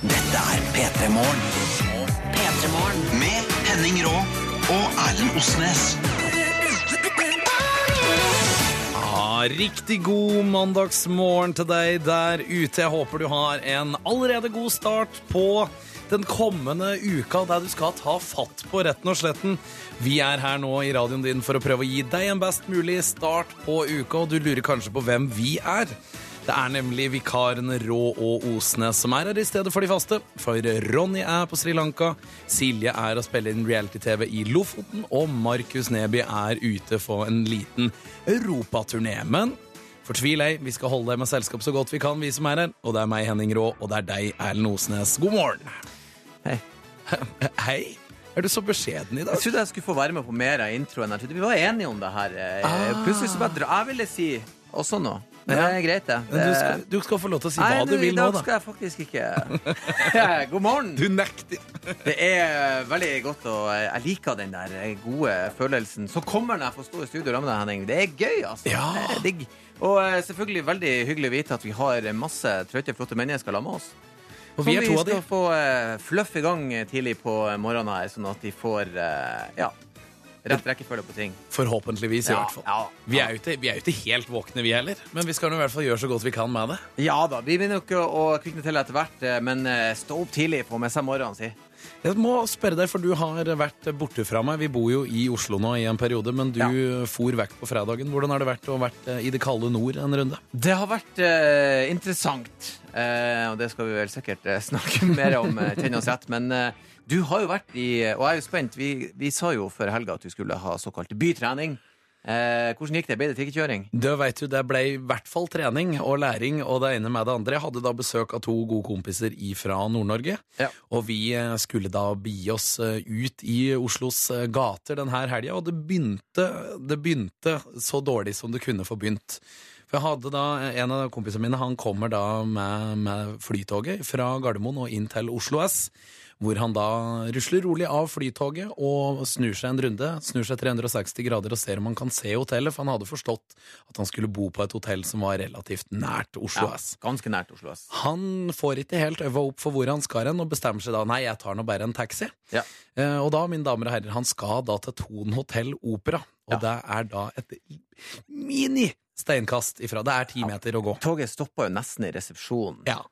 Dette er P3 Morgen. P3 Morgen. Med Henning Rå og Erlend Osnes. Riktig god mandagsmorgen til deg der ute. Jeg håper du har en allerede god start på den kommende uka der du skal ta fatt på retten og sletten. Vi er her nå i radioen din for å prøve å gi deg en best mulig start på uka, og du lurer kanskje på hvem vi er. Det er nemlig vikarene Rå og Osnes som er her i stedet for de faste. For Ronny er på Sri Lanka, Silje er å spille inn reality-TV i Lofoten, og Markus Neby er ute for en liten europaturné. Men fortvil ei, vi skal holde deg med selskap så godt vi kan, vi som er her. Og det er meg, Henning Rå, og det er deg, Erlend Osnes. God morgen. Hei. Hei. Er du så beskjeden i dag? Jeg trodde jeg skulle få være med på mer av introen. Jeg trodde vi var enige om det her. Eh, Ah. Plutselig så bare drar Jeg ville si også noe. Det er greit, det. Men du skal, du skal få lov til å si Nei, hva du nå- vil I dag da. skal jeg faktisk ikke God morgen. Du nekter. Det er veldig godt, og jeg liker den der gode følelsen som kommer når jeg får stå i studio sammen med deg, Henning. Det er gøy, altså. Ja. Det er digg. Og eh, selvfølgelig veldig hyggelig å vite at vi har masse trøtte, flotte mennesker sammen med oss. Og vi de. skal få uh, fluff i gang tidlig på morgenen her, sånn at de får uh, ja, rett rekkefølge på ting. Forhåpentligvis, i Ja, hvert fall. ja. Vi er, jo ikke, vi er jo ikke helt våkne, vi heller. Men vi skal nå i hvert fall gjøre så godt vi kan med det. Ja da, vi begynner ikke å kvikne til etter hvert, eh, men eh, stå opp tidlig på med seg morgenen, si. Jeg må spørre deg, for du har vært borte fra meg. Vi bor jo i Oslo nå i en periode, men du Ja. for vekk på fredagen. Hvordan har det vært å vært eh, i det kalde nord en runde? Det har vært eh, interessant, eh, og det skal vi vel sikkert eh, snakke mer om, uh, kjenne oss rett. Men eh, du har jo vært i Og jeg er jo spent. Vi, vi sa jo før helga at du skulle ha såkalt bytrening. Eh, hvordan gikk det? Ble det trikkekjøring? Det vet du, det ble i hvert fall trening og læring og det ene med det andre. Jeg hadde da besøk av to gode kompiser fra Nord-Norge. Ja. Og vi eh, skulle da begi oss eh, ut i Oslos eh, gater denne helga, og det begynte, det begynte så dårlig som det kunne få begynt. For jeg hadde da, En av kompisene mine han kommer da med, med flytoget fra Gardermoen og inn til Oslo S. Hvor han da rusler rolig av flytoget og snur seg en runde. Snur seg 360 grader og ser om han kan se hotellet, for han hadde forstått at han skulle bo på et hotell som var relativt nært Oslo S. ganske nært Oslo S. Han får ikke helt øva opp for hvor han skal hen, og bestemmer seg da nei, jeg tar nå bare en taxi. Ja. Eh, og da, mine damer og herrer, han skal da til Thon hotell Opera, og Ja. det er da et mini steinkast ifra. Det er ti meter å gå. Toget stoppa jo nesten i resepsjonen. Ja.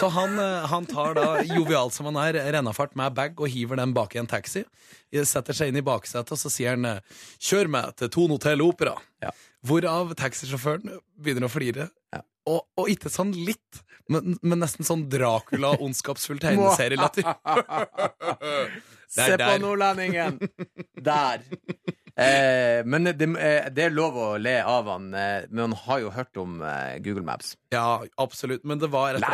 Så han, eh, han tar da, jovial som han er, rennafart med bag og hiver den bak i en taxi. Setter seg inn i baksetet, og så sier han eh, 'kjør meg til Thon hotell Opera'. Ja. Hvorav taxisjåføren begynner å flire. Ja. Og, og ikke sånn litt, men, men nesten sånn Dracula-ondskapsfull tegneserielatter. Se på nordlendingen! Der. Eh, men det, eh, det er lov å le av han. Eh, men han har jo hørt om eh, Google Maps. Ja, absolutt. Men det var et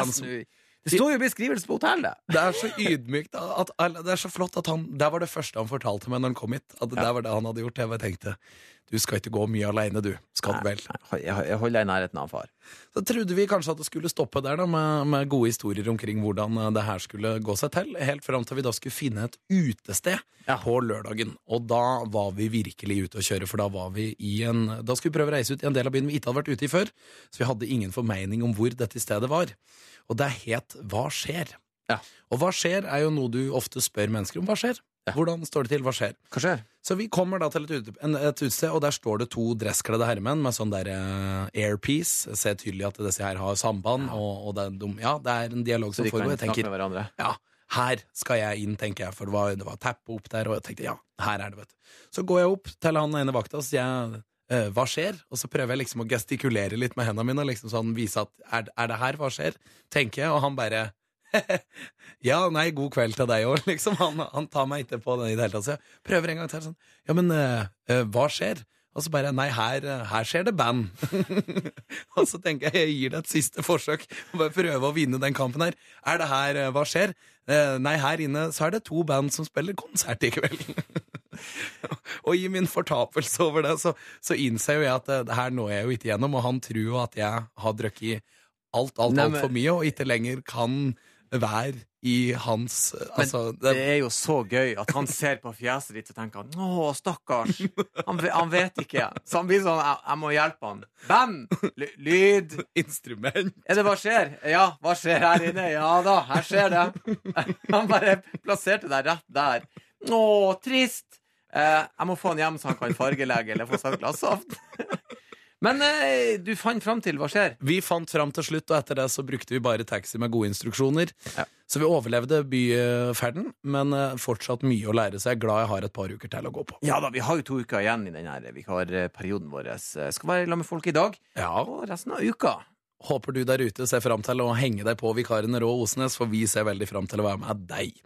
Det står jo beskrivelse på hotellet! Det er så ydmykt. At, at, det er så flott at han Det var det første han fortalte meg når han kom hit. At det Ja. var det han hadde gjort. Jeg tenkte du skal ikke gå mye aleine, du. Skal du vel? Nei, Jeg, jeg holder deg i nærheten av far. Så trodde vi kanskje at det skulle stoppe der, da, med, med gode historier omkring hvordan eh, det her skulle gå seg til. Helt fram til vi da skulle finne et utested Ja. på lørdagen. Og da var vi virkelig ute å kjøre, for da var vi i en Da skulle vi prøve å reise ut i en del av byen vi ikke hadde vært ute i før. Så vi hadde ingen formening om hvor dette stedet var. Og det het Hva skjer? Ja. Og hva skjer er jo noe du ofte spør mennesker om. Hva skjer? Ja. Hvordan står det til? Hva skjer? Hva skjer? Så vi kommer da til et, utested, og der står det to dresskledde herremenn med sånn der uh, airpiece. Jeg ser tydelig at disse her har samband, og, og det, er, dum, ja, det er en dialog som foregår. Jeg tenker, ja, her skal jeg inn, tenker jeg, for det var, det var teppe opp der, og jeg tenkte, ja, her er det, vet du. Så går jeg opp til han ene vakta, og sier jeg, «Eh, hva skjer? Og så prøver jeg liksom å gestikulere litt med hendene mine, liksom sånn vise at, er, er det her, hva skjer? Tenker jeg, og han bare, ja, nei, god kveld til deg òg, liksom. Han, han tar meg ikke på den i det hele tatt. Så jeg prøver en gang til sånn, ja, men eh, eh, hva skjer? Og så bare Nei, her, eh, her skjer det band. og så tenker jeg jeg gir det et siste forsøk. Bare prøve å vinne den kampen her. Er det her eh, Hva skjer? Nei, her inne så er det to band som spiller konsert i kveld. Og i min fortapelse over det, så, så innser jo jeg at det her når jeg jo ikke gjennom, og han tror jo at jeg har drukket alt, alt, Nei, alt men- for mye, og ikke lenger kan være i hans Altså, Det det, er jo så gøy at han ser på fjeset ditt og tenker Å, stakkars. Han, ve- han vet ikke. Så han blir sånn Jeg, jeg må hjelpe han. Ly- Lyd! instrument Er det hva skjer? Ja, hva skjer her inne? Ja da, her skjer det. Han bare plasserte deg rett der. Å, trist! Eh, jeg må få han hjem så han kan fargelegge eller få seg et glass saft. Men eh, du fant fram til hva skjer? Vi fant fram til slutt, og etter det så brukte vi bare taxi med gode instruksjoner. Ja. Så vi overlevde byferden, men eh, fortsatt mye å lære, så jeg er glad jeg har et par uker til å gå på. Ja da, vi har jo to uker igjen i denne vikarperioden vår. Eh, Skal være sammen med folk i dag Ja, og resten av uka. Håper du der ute ser fram til å henge deg på vikarene Rå Osnes, for vi ser veldig fram til å være med deg.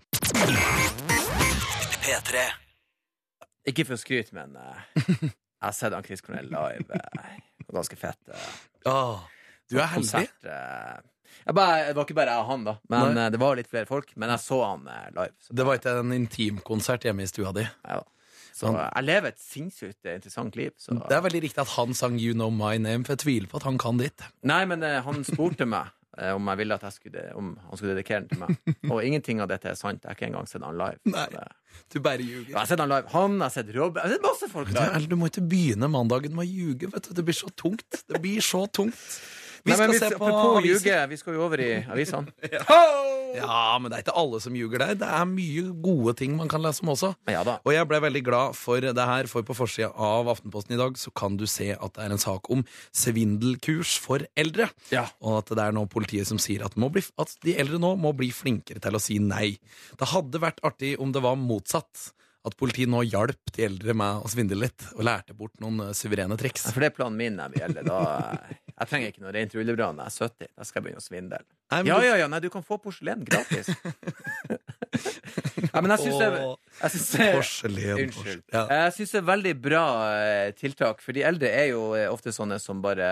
P3. Ikke for å skryte, men eh, jeg har sett han Chris Cornell live. eh, ganske fett. eh, Åh, du er heldig. konsert. eh. Jeg bare, det var ikke bare jeg og han, da. Men Nei. eh, det var litt flere folk. Men jeg så han eh, live. Så, Det var ikke en intimkonsert hjemme i stua di. ja, da. så eh, jeg lever et sinnssykt eh, interessant liv. Så. Det er veldig riktig at han sang You Know My Name, for jeg tviler på at han kan ditt. Nei, men eh, han spurte meg om jeg skulle, om han skulle dedikere den til meg. Og ingenting av dette er sant. Jeg har ikke engang sett han live. Nei. Du bare ljuger. Jeg har sett han live. Han, jeg har sett Rob Jeg har sett masse folk Du, live. Erlend, du må ikke begynne mandagen med å ljuge, vet du. Det blir så tungt. Det blir så tungt. Vi Nei, men skal se på aviser. vi skal jo over i avisene. Ja, men det er ikke alle som ljuger der. Det er mye gode ting man kan lese om også. Ja da. Og jeg ble veldig glad for det her, for på forsida av Aftenposten i dag så kan du se at det er en sak om svindelkurs for eldre. Ja. Og at det er nå politiet som sier at, må bli, at de eldre nå må bli flinkere til å si nei. Det hadde vært artig om det var motsatt. At politiet nå hjalp de eldre med å svindle litt, og lærte bort noen eh, suverene triks. For det er planen min når vi gjelder. Da, jeg trenger ikke noe rent rulleblad når jeg er 70. Da skal jeg begynne å svindle. Nei, Ja, ja, ja, nei, du kan få porselen gratis. ja, men jeg syns det, jeg synes det Porselen. Unnskyld. Ja. Jeg syns det er veldig bra eh, tiltak, for de eldre er jo eh, ofte sånne som bare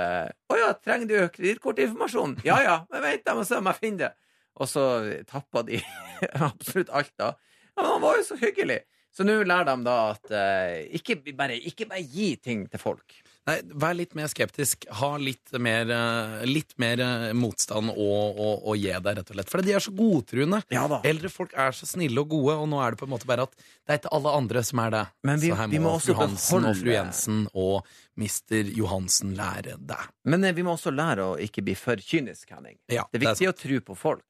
Å ja, trenger du kredittkortinformasjon? Ja ja, men vent, jeg må se om jeg finner det. Og så tappa de absolutt alt, da. Ja, men han var jo så hyggelig. Så nå lærer de da at eh, ikke, bare, ikke bare gi ting til folk. Nei, vær litt mer skeptisk. Ha litt mer, eh, litt mer eh, motstand og, og, og gi deg, rett og slett. For de er så godtruende. Ja da. Eldre folk er så snille og gode, og nå er det på en måte bare at det er ikke alle andre som er det. Men vi- så her vi må, også fru Hansen og fru Jensen og mister Johansen lære det. Men eh, vi må også lære å ikke bli for kynisk, Henning. Ja, Det er viktig å tro på folk.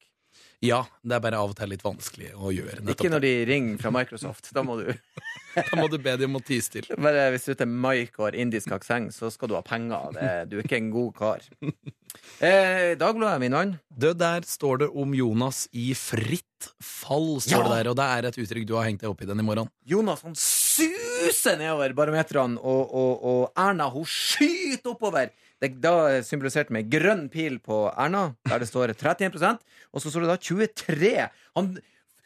Ja, det er bare av og til litt vanskelig å gjøre. Ikke når de ringer fra Microsoft. Da må du Da må du be dem om å tie stille. Bare hvis du heter Mike og har indisk aksent, så skal du ha penger. Det, du er ikke en god kar. Eh, Dagbladet, min mann. Der står det om Jonas i fritt fall, står Ja! det der. Og det er et uttrykk du har hengt deg opp i den i morgen. Jonas han suser nedover barometrene, og, og, og Erna hun skyter oppover. Det da symboliserte med grønn pil på Erna, der det står 31% og så står det da 23. Han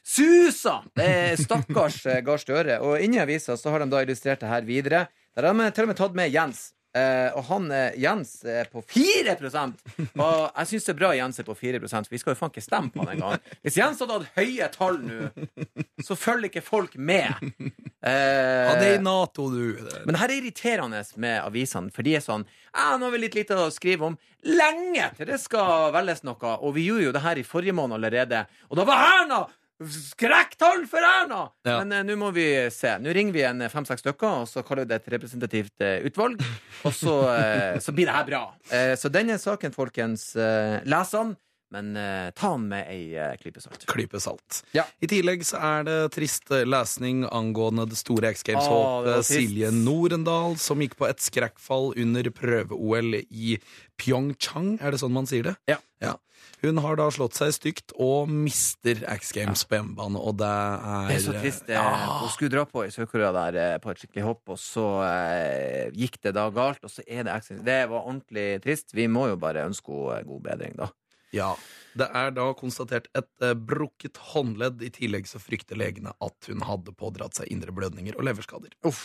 suser! Det er stakkars eh, Gahr Støre. Og inni avisa så har de da illustrert det her videre. Der har de til og med tatt med Jens. Eh, og han eh, Jens er på 4 Og jeg syns det er bra Jens er på 4 for vi skal jo faen ikke stemme på han engang. Hvis Jens hadde hatt høye tall nå, så følger ikke folk med. Uh, Ja, det er i Nato, du. men det her er irriterende med avisene, for de er sånn ja, nå har vi litt lite å skrive om. Lenge til det skal velges noe. Og vi gjorde jo det her i forrige måned allerede. Og da var Erna! Skrekktall for Erna! Ja. Men eh, nå må vi se. Nå ringer vi en fem-seks stykker, og så kaller vi det et representativt eh, utvalg. Og så, eh, så blir det her bra. Eh, så denne saken, folkens, uh, les den, men eh, ta den med ei uh, klype salt. klype salt. Ja. I tillegg så er det trist lesning angående det store X Games-håpet. Silje Norendal, som gikk på et skrekkfall under prøve-OL i Pyeongchang. Er det sånn man sier det? Ja. Hun har da slått seg stygt og mister X Games på hjemmebane, og det er Det er så trist. eh, Ja. Hun skulle dra på i Sør-Korea der eh, på et skikkelig hopp, og så eh, gikk det da galt, og så er det X Games. Det var ordentlig trist. Vi må jo bare ønske henne god bedring, da. Ja. Det er da konstatert et eh, brukket håndledd. I tillegg så frykter legene at hun hadde pådratt seg indre blødninger og leverskader. Uff.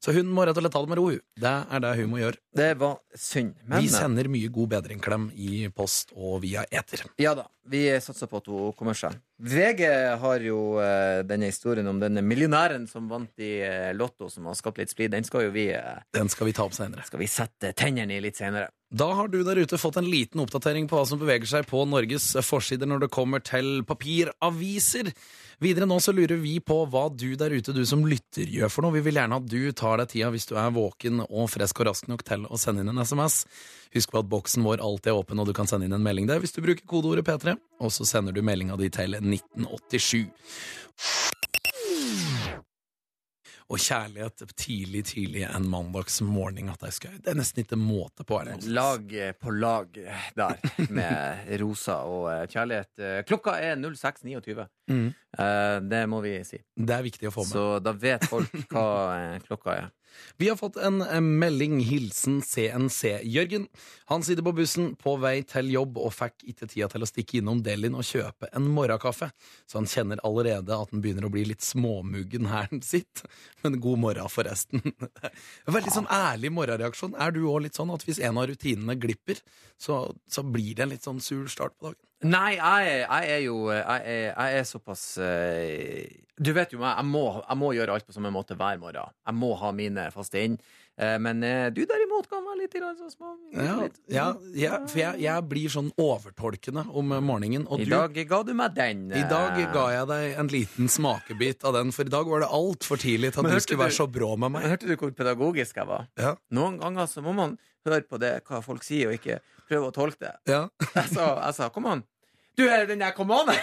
Så hun må rett og slett ta det med ro. hun. Det er det hun må gjøre. Det var synd. Men Vi sender mye god bedring-klem i post og via eter. ja da, vi satser på at hun kommer seg. VG har jo eh, denne historien om denne millionæren som vant i eh, Lotto, som har skapt litt splid. Den skal jo vi, eh, Den skal vi ta opp senere. skal vi sette tennene i litt senere. Da har du der ute fått en liten oppdatering på hva som beveger seg på Norges forsider når det kommer til papiraviser. Videre nå så lurer vi på hva du der ute, du som lytter, gjør for noe. Vi vil gjerne at du tar deg tida hvis du er våken og frisk og rask nok til å sende inn en SMS. Husk på at boksen vår alltid er åpen, og du kan sende inn en melding der hvis du bruker kodeordet P3, og så sender du meldinga di til 1987. Og kjærlighet tidlig, tidlig en mandagsmorgen at jeg skal Det er nesten ikke måte på. Erlend Lag på lag der, med rosa og eh, kjærlighet. Eh, Klokka er 06.29. Mm. Eh, Det må vi si. Det er viktig å få med. Så da vet folk hva klokka er. Vi har fått en eh, melding hilsen CNC-Jørgen. Han sitter på bussen på vei til jobb og fikk ikke tida til å stikke innom Delin og kjøpe en morgenkaffe, så han kjenner allerede at han begynner å bli litt småmuggen her sitter. Men god morgen, forresten. Veldig sånn ærlig morgenreaksjon. Er du òg litt sånn at hvis en av rutinene glipper, så, så blir det en litt sånn sur start på dagen? Nei, jeg, jeg er jo jeg er, jeg er såpass eh, Du vet jo meg, jeg må, jeg må gjøre alt på samme måte hver morgen. Jeg må ha mine faste inn. Eh, Men eh, du derimot kan være litt sånn små. Ja, ja, ja for jeg, jeg blir sånn overtolkende om morgenen. Og I du, dag ga du meg den. I dag eh, ga jeg deg en liten smakebit av den, for i dag var det altfor tidlig til at du skulle være så brå med meg. Men. Hørte du hvor pedagogisk jeg var? Ja. Noen ganger så må man høre på det hva folk sier, og ikke prøve å tolke det. Ja. Jeg sa, jeg sa kom an. Du er den der kom an!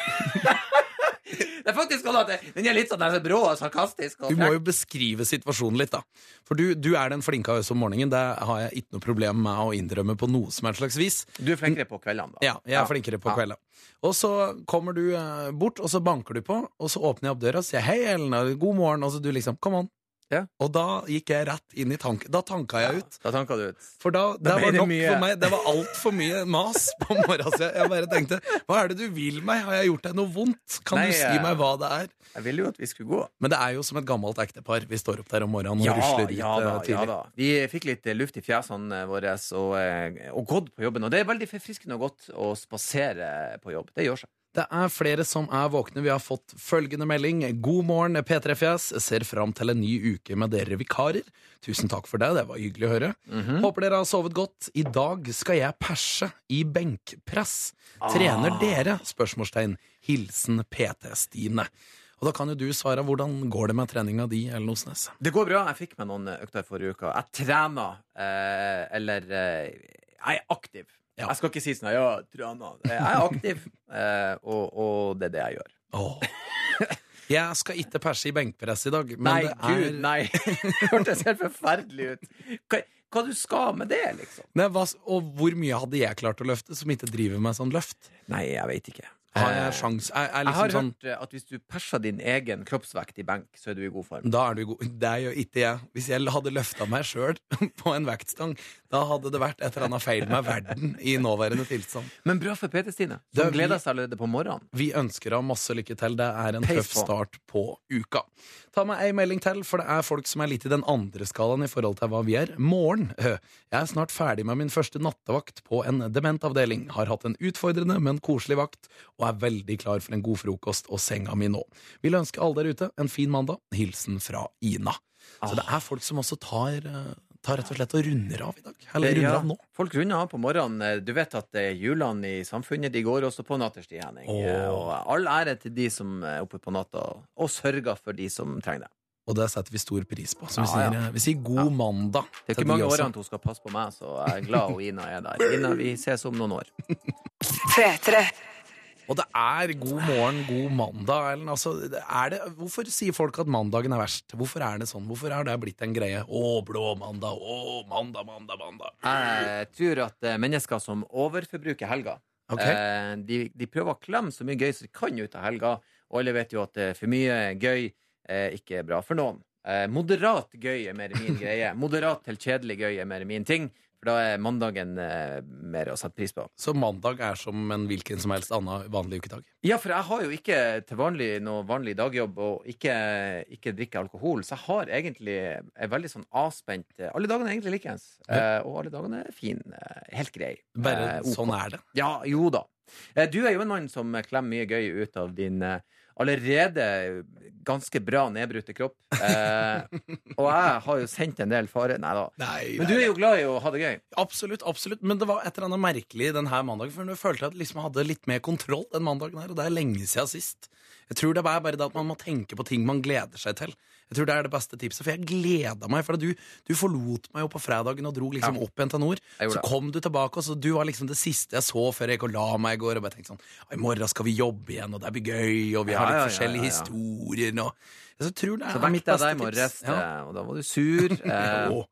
det er faktisk sånn at den er litt sånn der brå og sarkastisk. Og Du må jo beskrive situasjonen litt, da. For du, du er den flinke av oss om morgenen. Det har jeg ikke noe problem med å innrømme på noe som helst slags vis. Du er flinkere på kveldene, da. Ja, jeg er flinkere på Ja. kveldene. Og så kommer du eh, bort, og så banker du på, og så åpner jeg opp døra og sier hei, Elna, god morgen, og så du liksom come on. Ja. Og da gikk jeg rett inn i tanken. Da tanka jeg ut. Da tanka du ut. For da, det ble var nok mye. for meg. Det var altfor mye mas på morgenen. Så jeg, bare tenkte hva er det du vil meg? Har jeg gjort deg noe vondt? Kan Nei, du si eh, meg hva det er? Jeg ville jo at vi skulle gå. Men det er jo som et gammelt ektepar. Vi står opp der om morgenen og Ja, rusler dit ja, da, da, ja da. Vi fikk litt eh, luft i fjesene eh, våre og, eh, og gått på jobben. Og det er veldig forfriskende og godt å spasere på jobb. Det gjør seg. Det er flere som er våkne. Vi har fått følgende melding. God morgen, P3-fjes. Ser fram til en ny uke med dere vikarer. Tusen takk for det, det var hyggelig å høre. Mhm. Håper dere har sovet godt. I dag skal jeg perse i benkpress. Trener Ah. dere? Spørsmålstegn. Hilsen PT-Stine. Og da kan jo du svare. Hvordan går det med treninga di, Ellen Osnes? Det går bra. Jeg fikk meg noen økter forrige uke. Jeg trener, eh, eller eh, Jeg er aktiv. Ja. Jeg skal ikke si sånn ja, trener. Jeg er aktiv, eh, og, og det er det jeg gjør. Oh. Jeg skal ikke perse i benkpress i dag, men nei, det er gud, nei. Det hørtes helt forferdelig ut. Hva, hva du skal med det, liksom? Nei, hva, Og hvor mye hadde jeg klart å løfte som ikke driver med sånn løft? Nei, jeg veit ikke. Har Eh, jeg sjans? Er, er Jeg har liksom sånn hørt eh, at hvis du perser din egen kroppsvekt i benk, så er du i god form. Da er du god. Det gjør ikke jeg. Hvis jeg hadde løfta meg sjøl på en vektstang, da hadde det vært et eller annet feil med verden i nåværende tilstand. Men bra for Peter Stine, som gleder seg allerede på morgenen. Vi ønsker deg masse lykke til. Det er en tøff start på uka. Ta meg ei melding til, for det er folk som er litt i den andre skalaen i forhold til hva vi er. Morgen. Jeg er snart ferdig med min første nattevakt på en dementavdeling. Har hatt en utfordrende, men koselig vakt, og er veldig klar for en god frokost og senga mi nå. Vil ønske alle der ute en fin mandag. Hilsen fra Ina. Så det er folk som også tar, eh, tar rett og slett og runder av i dag. Eller runder Ja, av nå. Folk runder av på morgenen. Du vet at eh, hjulene i samfunnet de går også på natterstid, Henning. Eh, Og all ære til de som er oppe på natta og sørger for de som trenger det. Og det setter vi stor pris på. Så vi, Ja, ja. sier, eh, vi sier god mandag Det er ikke mange årene også. årene hun skal passe på meg, så jeg er glad hun Ina er der. Ina, vi ses om noen år. P3. Og det er god morgen, god mandag. Erlend. Altså, er det, hvorfor sier folk at mandagen er verst? Hvorfor er det sånn? Hvorfor har det blitt en greie? Å, blå mandag. Å, mandag, mandag, mandag. Jeg tror at eh, mennesker som overforbruker helga, Ok. eh, de, de prøver å klemme så mye gøy som de kan ut av helga, og alle vet jo at eh, for mye gøy ikke er bra for noen. Moderat gøy er mer min greie. Moderat til kjedelig gøy er mer min ting. For da er mandagen eh, mer å sette pris på. Så mandag er som en hvilken som helst annen vanlig ukedag. Ja, for jeg har jo ikke til vanlig noe vanlig dagjobb og ikke, ikke drikker alkohol, så jeg har egentlig er veldig sånn avspent Alle dagene er egentlig likeens, eh, og alle dagene er fine. Helt grei. Bare Eh, sånn er det. Ja, jo da. Eh, Du er jo en mann som klemmer mye gøy ut av din eh, allerede ganske bra nedbrutte kropp. Eh, og jeg har jo sendt en del fare Nei da. Men du er jo glad i å ha det gøy. Absolutt, absolutt. Men det var et eller annet merkelig denne mandagen. For jeg følte at jeg liksom hadde litt mer kontroll den mandagen her, og det er lenge siden sist. Jeg tror det er bare det at man må tenke på ting man gleder seg til. Jeg tror det er det beste tipset, For jeg gleda meg. For du, du forlot meg jo på fredagen og dro liksom Ja. opp igjen til nord. Så kom du tilbake, og så du var liksom det siste jeg så før jeg gikk og la meg i går. Og bare tenkte sånn I morgen skal vi jobbe igjen, og det blir gøy, og vi Ja, har litt ja, forskjellige historier. Så, jeg tror det Så er mitt vekket jeg beste deg i morges, eh, og da var du sur. Eh.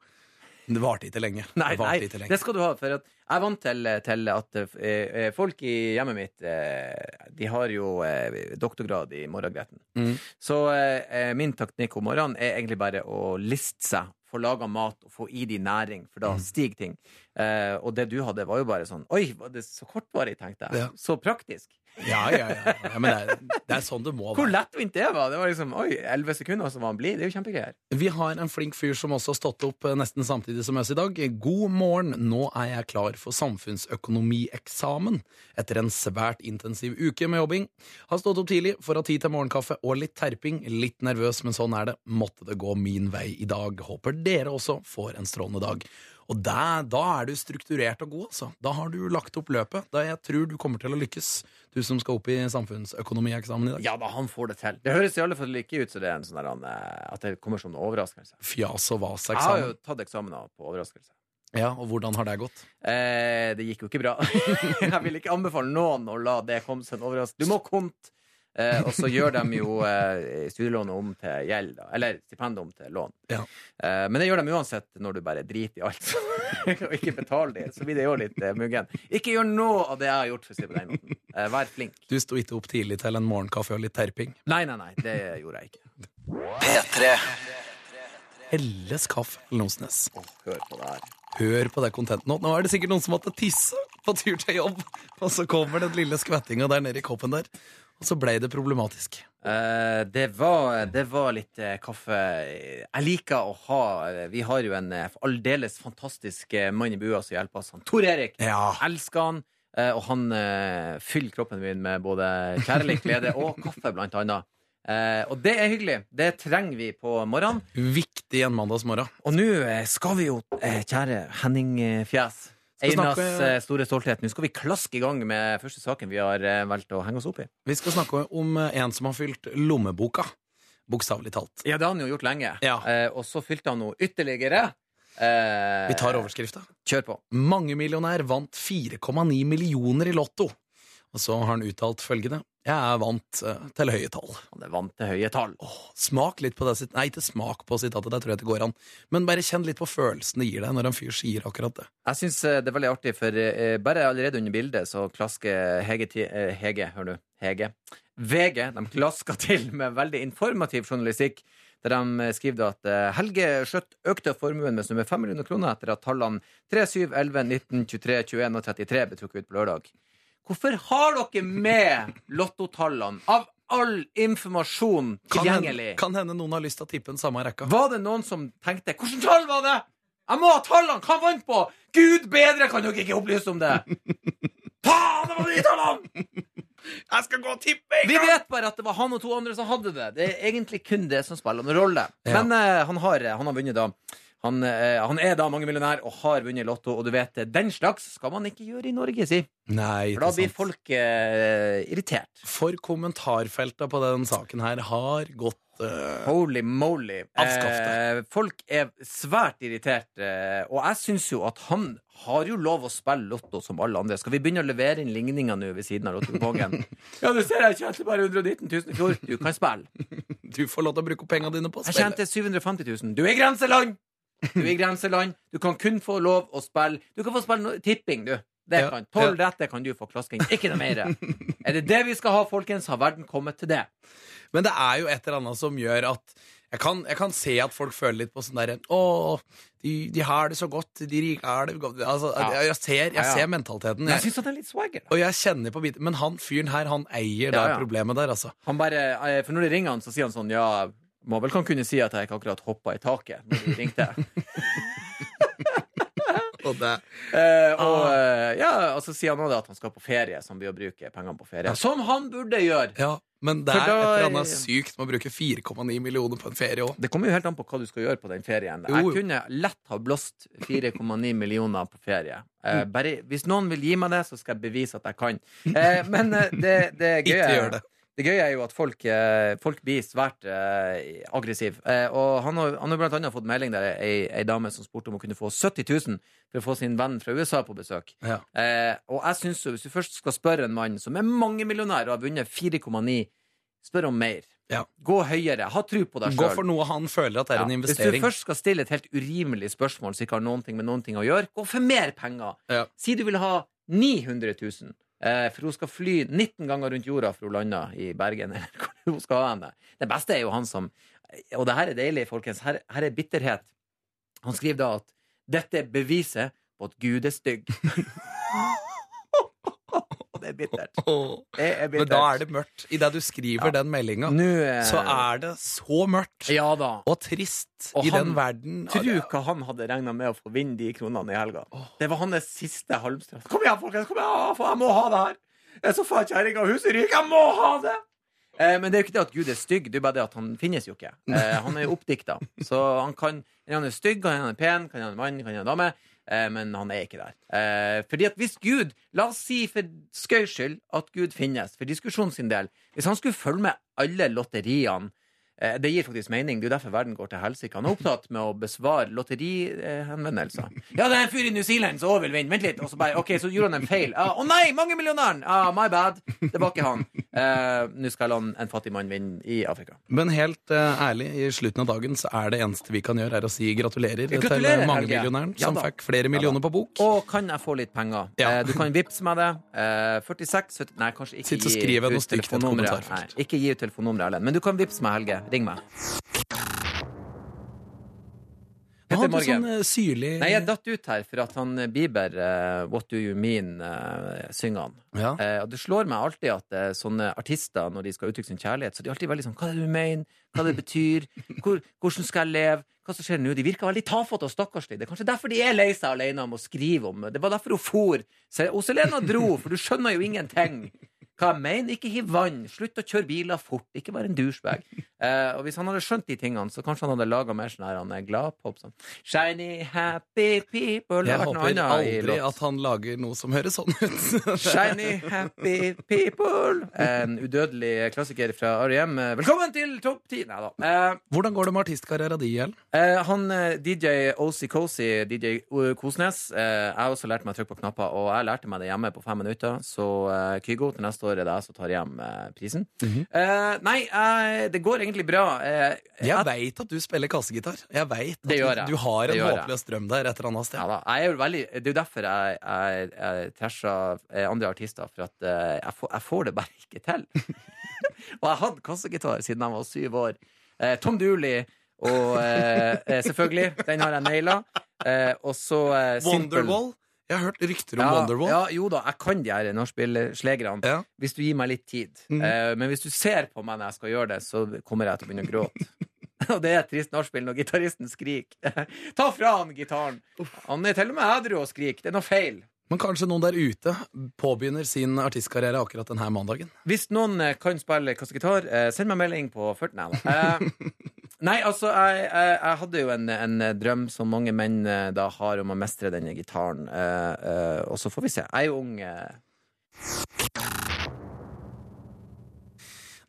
Det varte ikke lenge. Nei, det nei, ikke lenge. det skal du ha. For jeg er vant til, til at eh, eh, folk i hjemmet mitt eh, De har jo eh, doktorgrad i morgengretten. Mm. Så eh, min teknikk om morgenen er egentlig bare å liste seg, få laga mat og få i de næring, for da Mm. stiger ting. Eh, og det du hadde, var jo bare sånn Oi, var det så kortvarig, tenkte jeg. Ja. Så praktisk. Ja, ja, ja. ja men det er, det er sånn det må Hvor være. lettvint det var! Det var liksom Oi, elleve sekunder, og så var han blid. Det er jo kjempegreier. Vi har en flink fyr som også har stått opp eh, nesten samtidig som oss i dag. God morgen, nå er jeg klar for samfunnsøkonomieksamen etter en svært intensiv uke med jobbing. Har stått opp tidlig for å ha tid til morgenkaffe og litt terping. Litt nervøs, men sånn er det. Måtte det gå min vei i dag. Håper dere også får en strålende dag. Og der, da er du strukturert og god, altså. Da har du lagt opp løpet. Da jeg tror du kommer til å lykkes, du som skal opp i samfunnsøkonomieksamen i dag. Ja da, han får det til. Det høres i alle fall ikke ut som det er en sånn der, eh, at det kommer som en overraskelse. Fjas og vas-eksamen. Jeg har jo tatt eksamener på overraskelse. Ja, og hvordan har det gått? Eh, det gikk jo ikke bra. jeg vil ikke anbefale noen å la det komme som en overraskelse. Du må konte, eh, og så gjør de jo eh, studielånet om til gjeld, da. Eller stipendet om til lån. Ja. Eh, men det gjør de uansett når du bare driter i alt og ikke betaler det. Så blir det jo litt eh, muggen. Ikke gjør noe av det jeg har gjort, for å si på den måten. Eh, vær flink. Du sto ikke opp tidlig til en morgenkaffe og litt terping. Nei, nei, nei, det gjorde jeg ikke. P3. Helles kaffe eller Oh, Hør på det her. Hør på det contentet nå. Nå er det sikkert noen som måtte tisse på tur til jobb, og så kommer den lille skvettinga der nede i koppen der. Og så ble det problematisk. Eh, det, var, det var litt eh, kaffe Jeg liker å ha eh, Vi har jo en eh, aldeles fantastisk eh, mann i bua som hjelper oss. Han Tor Erik. Ja. Elsker han. eh, og han fyller kroppen min med både kjærlighet, glede og kaffe, blant annet. Eh, og det er hyggelig. Det trenger vi på morgenen. Viktig en mandagsmorgen. Og nå eh, skal vi jo, eh, kjære Henning eh, Fjes Einas snakke- eh, store stolthet. Nå skal vi klaske i gang med første saken vi har valgt å henge oss opp i. Vi skal snakke om en som har fylt lommeboka. Bokstavelig talt. Ja, det har han jo gjort lenge. Ja. Eh, og så fylte han noe ytterligere. Eh, Vi tar overskrifta. Kjør på. Mangemillionær vant 4,9 millioner i Lotto. Og så har han uttalt følgende. Jeg er vant eh, til høye tall. Han er vant til høye tall. Åh, smak litt på det sitt Nei, ikke smak på sitatet, det tror jeg det går an. Men bare kjenn litt på følelsen det gir deg når en fyr sier akkurat det. Jeg syns det er veldig artig, for eh, bare allerede under bildet så klasker Hege, ti- eh, Hege hør du, Hege. VG de klasker til med veldig informativ journalistikk. Der de skriver at eh, Helge Skjøtt økte formuen med nummer 5 millioner kroner etter at tallene 3, 7, 11, 19, 23, 21 og 33 ble trukket ut på lørdag. Hvorfor har dere med lottotallene av all informasjon Kan tilgjengelig? hende, kan hende noen har lyst til å tippe den samme rekka. Var det noen som tenkte 'Hvilket tall var det?' Jeg må ha tallene! Hva vant på? Gud bedre kan dere ikke opplyse om det! Faen, det var de tallene! Jeg skal gå og tippe Vi vet bare at det var han og to andre som hadde det. Det er egentlig kun det som spiller noen rolle. Ja. Men uh, han, har, han har vunnet, da. Han, eh, han er da mangemillionær og har vunnet Lotto, og du vet, den slags skal man ikke gjøre i Norge, si. Nei, For da blir folk eh, irritert. For kommentarfeltet på den saken her har gått eh, Holy moly. Avskaff Eh, folk er svært irritert, eh, og jeg syns jo at han har jo lov å spille Lotto som alle andre. Skal vi begynne å levere inn ligninger nå ved siden av Lottokupongen? ja, du ser jeg tjente bare 119 000 i fjor. Du kan spille. Du får lov til å bruke pengene dine på å Jeg spille. tjente 750 000. Du er i grenseland! Du er i grenseland. Du kan kun få lov å spille Du kan få spille no tipping, du. Det Ja, kan. Tolv rette kan du få klasking. Ikke noe mer. Er det det vi skal ha, folkens, har verden kommet til det. Men det er jo et eller annet som gjør at jeg kan, jeg kan se at folk føler litt på sånn derre Å, de, de har det så godt, de rike har det godt altså, Ja. jeg, jeg ser, jeg Ja, ja. ser mentaliteten. Jeg syns han er litt swagger. da. og jeg kjenner på biten Men han fyren her, han eier det Ja, ja. problemet der, altså. Han bare, eh, for når de ringer han, så sier han sånn Ja, må vel kan kunne si at jeg ikke akkurat hoppa i taket når du ringte. Og det, Eh, og ah. ja, og så sier han også at han skal på ferie, så han blir å bruke pengene på ferie. Som han burde gjøre! ja, men det er er et eller annet sykt med å bruke 4,9 millioner på en ferie òg. Det kommer jo helt an på hva du skal gjøre på den ferien. Jo, Jeg kunne lett ha blåst 4,9 millioner på ferie. Eh, bare, hvis noen vil gi meg det, så skal jeg bevise at jeg kan. Eh, men eh, det, det gøye Ikke gjør det. Det gøye er jo at folk, eh, folk blir svært eh, aggressive. Eh, og han har, han har blant annet fått melding der ei, ei dame som spurte om å kunne få 70 000 for å få sin venn fra USA på besøk. Ja. Eh, og jeg synes jo, hvis du først skal spørre en mann som er mangemillionær og har vunnet 4,9, spør om mer. Ja. Gå høyere. Ha tro på deg Gå for noe han føler at er en investering. Hvis du først skal stille et helt urimelig spørsmål som ikke har noen ting med noen ting å gjøre, gå for mer penger. Ja. Si du vil ha 900 000, eh, for hun skal fly 19 ganger rundt jorda for hun lander i Bergen. eller hvor hun skal henne. Det beste er jo han som Og det her er deilig, folkens. Her, her er bitterhet. Han skriver da at dette er beviset på at Gud er stygg. det er bittert. Det er Men da er det mørkt. Idet du skriver den meldinga, eh, så er det så mørkt Ja da. og trist Og i han- den verden. Ja, hva han hadde regna med å få vinne de kronene i helga. Det var hans siste halmstrå. Kom igjen, folkens! kom igjen, Jeg må ha det her! Jeg er så faen kjerringa huset ryker! Jeg må ha det! Eh, men det er jo ikke det at Gud er stygg, det er bare det at han finnes jo ikke. Eh, han er jo oppdikta. Så han kan Han er stygg, han er pen, kan han er mann, kan han er dame. Eh, men han er ikke der. Fordi at hvis Gud, la oss si for skøys skyld at Gud finnes, for diskusjonen sin del Hvis han skulle følge med alle lotteriene Det gir faktisk mening. Det er jo derfor verden går til helsike. Han er opptatt med å besvare lotterihenvendelser. Ja, det er en fyr i New Zealand som også vil vinne. Vent litt. Og så bare, ok, så gjorde han en feil. Å nei, mangemillionæren! Ah, my bad. Det var ikke han. Eh, Nå skal han en fattig mann vinne i Afrika. Men helt eh, ærlig, i slutten av dagen så er det eneste vi kan gjøre, er å si gratulerer, Gratulerer, til mangemillionæren Ja som fikk flere millioner på bok. Og kan jeg få litt penger? Ja. Eh, du kan vippse meg det. Eh, 46 70, Nei, kanskje ikke Sitt og gi skriv noe ut stygt i et telefonnummeret. kommentarfelt. Ikke gi ut telefonnummeret, Erlend. Men du kan vippse meg, Helge. Ring meg. Han Petter hadde sånn eh, syrlig Nei, jeg datt ut her for at han Bieber, uh, What Do You Mean, uh, synger han. ja. Og det slår meg alltid at sånne artister, når de skal uttrykke sin kjærlighet, så de er alltid veldig sånn Hva er det du mener? Hva det betyr? Hvor, hvordan skal jeg leve? Hva som skjer nå? De virker veldig tafatte og stakkarslige. Det er kanskje derfor de er lei seg alene om å skrive om det. var derfor hun for. Selena dro, for du skjønner jo ingenting. Hva jeg mener? Ikke hiv vann. Slutt å kjøre biler fort. Ikke vær en douchebag. Eh, og hvis han hadde skjønt de tingene, så kanskje han hadde laga mer sånn her han er gladpop. Sånn. Shiny, happy people. Jeg håper aldri at han lager noe som høres sånn ut. Shiny, happy people. En udødelig klassiker fra R.E.M. Velkommen til topp ti! Nei da. Eh, Hvordan går det med artistkarrieren din, Gjell? eh, han DJ Osi Cozy DJ Kosnes, eh, jeg har også lært meg å trykke på knapper, og jeg lærte meg det hjemme på fem minutter. Så Kygo, til neste år er det jeg som tar hjem eh, prisen. eh, nei, eh, det går egentlig bra. Eh, Jeg veit at du spiller kassegitar. Jeg vet at jeg. du har en håpløs drøm der et eller annet sted. Ja er veldig, det er jo derfor jeg, jeg, jeg trasher eh, andre artister, for at eh, jeg, får, jeg får det bare ikke til. og jeg hadde kassegitar siden jeg var syv år. Tom Dooley og selvfølgelig, den har jeg naila. Og så Simple- Wonderwall? Jeg har hørt rykter om Ja, Wonderwall. ja, jo da, jeg kan de her nachspiel-slegerne. Ja. Hvis du gir meg litt tid. Mm. Uh, men hvis du ser på meg når jeg skal gjøre det, så kommer jeg til å begynne å gråte. Og det er et trist nachspiel når gitaristen skriker. Ta fra han gitaren! Han er til og med edru og skriker. Det er noe feil. Men kanskje noen der ute påbegynner sin artistkarriere akkurat denne mandagen. Hvis noen eh, kan spille kassegitar, eh, send meg melding på 40 Nei, nei altså, jeg, jeg, jeg hadde jo en, en drøm som mange menn eh, da har om å mestre denne gitaren. Uh, uh, og så får vi se. Jeg er jo ung.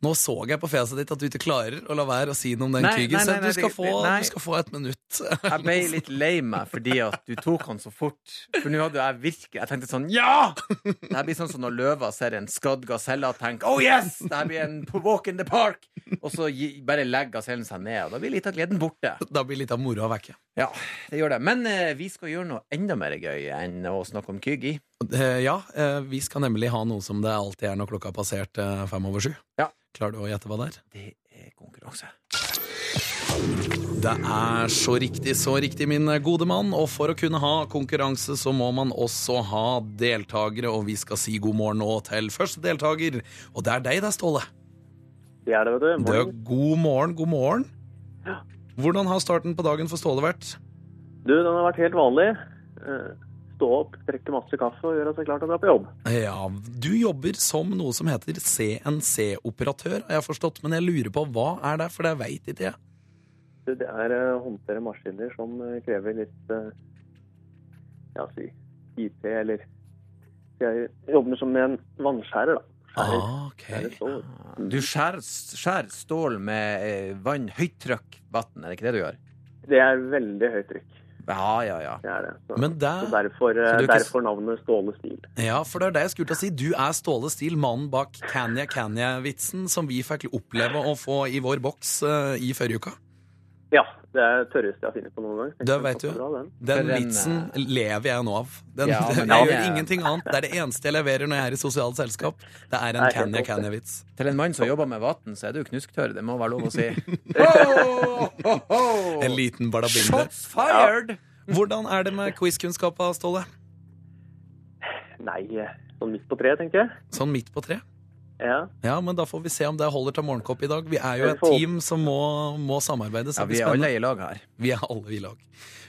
Nå så jeg på fjeset ditt at du ikke klarer å la være å si noe om den krigen. så Du, skal få, du skal få et minutt. Jeg ble litt lei meg fordi at du tok han så fort. For nå hadde jeg virkelig Jeg tenkte sånn Ja! Det her blir sånn som når løva ser en skadd gaselle og tenker Oh yes! Det her blir en walk in the park. Og så bare legger gasellen seg ned, og da blir litt av gleden borte. Da blir litt av moroa vekke. Ja, det gjør det. Men eh, vi skal gjøre noe enda mer gøy enn å snakke om Kygi. Eh, Ja, eh, vi skal nemlig ha noe som det alltid er når klokka har passert eh, fem over sju. Ja. Klarer du å gjette hva det er? Det er konkurranse. Det er så riktig, så riktig, min gode mann. Og for å kunne ha konkurranse, så må man også ha deltakere. Og vi skal si god morgen nå til første deltaker. Og det er deg, det er Ståle. Det er det, vet du. Det er god morgen, god morgen. Ja. Hvordan har starten på dagen for Ståle vært? Du, den har vært helt vanlig. Eh, stå opp, drikke masse kaffe og gjøre seg klar til å dra på jobb. Ja, Du jobber som noe som heter CNC-operatør, har jeg forstått. Men jeg lurer på hva er det, for det veit ikke jeg. Det det er å håndtere maskiner som eh, krever litt eh, ja, si IT, eller Jeg jobber som med en vannskjærer, da. Skjærer, Ah, ok. skjærer stål. Du skjærer, skjærer stål med vann, høyt trykk, vann, er det ikke det du gjør? Det er veldig høyt trykk. Ja, ja, ja. Det det. Så, der, så derfor, eh, Så s- derfor navnet Ståle Stil. Ja, for det er det jeg skulle til å si. Du er Ståle Stil, mannen bak Canya Canya-vitsen som vi fikk oppleve å få i vår boks uh, i forrige uke. Ja, det er det tørreste jeg har funnet på noen gang. Det vet du. Bra, den. Den vitsen lever jeg nå av. Den, Ja, men jeg gjør er- ingenting annet. Det er det eneste jeg leverer når jeg er i sosialt selskap. Det er en Kanye Kanye-vits. Til en mann som jobber med vann, så er du knusktørr. Det må være lov å si. oh, oh, oh. En liten balabinde. Shots fired! Hvordan er det med quizkunnskapa, Ståle? Nei, eh, sånn midt på treet, tenker jeg. Sånn midt på tre? Ja. Ja, men da får vi se om det holder til morgenkopp i dag. Vi er jo et team som må, må samarbeide. Så Ja, vi er alle i lag her. Vi er alle i lag.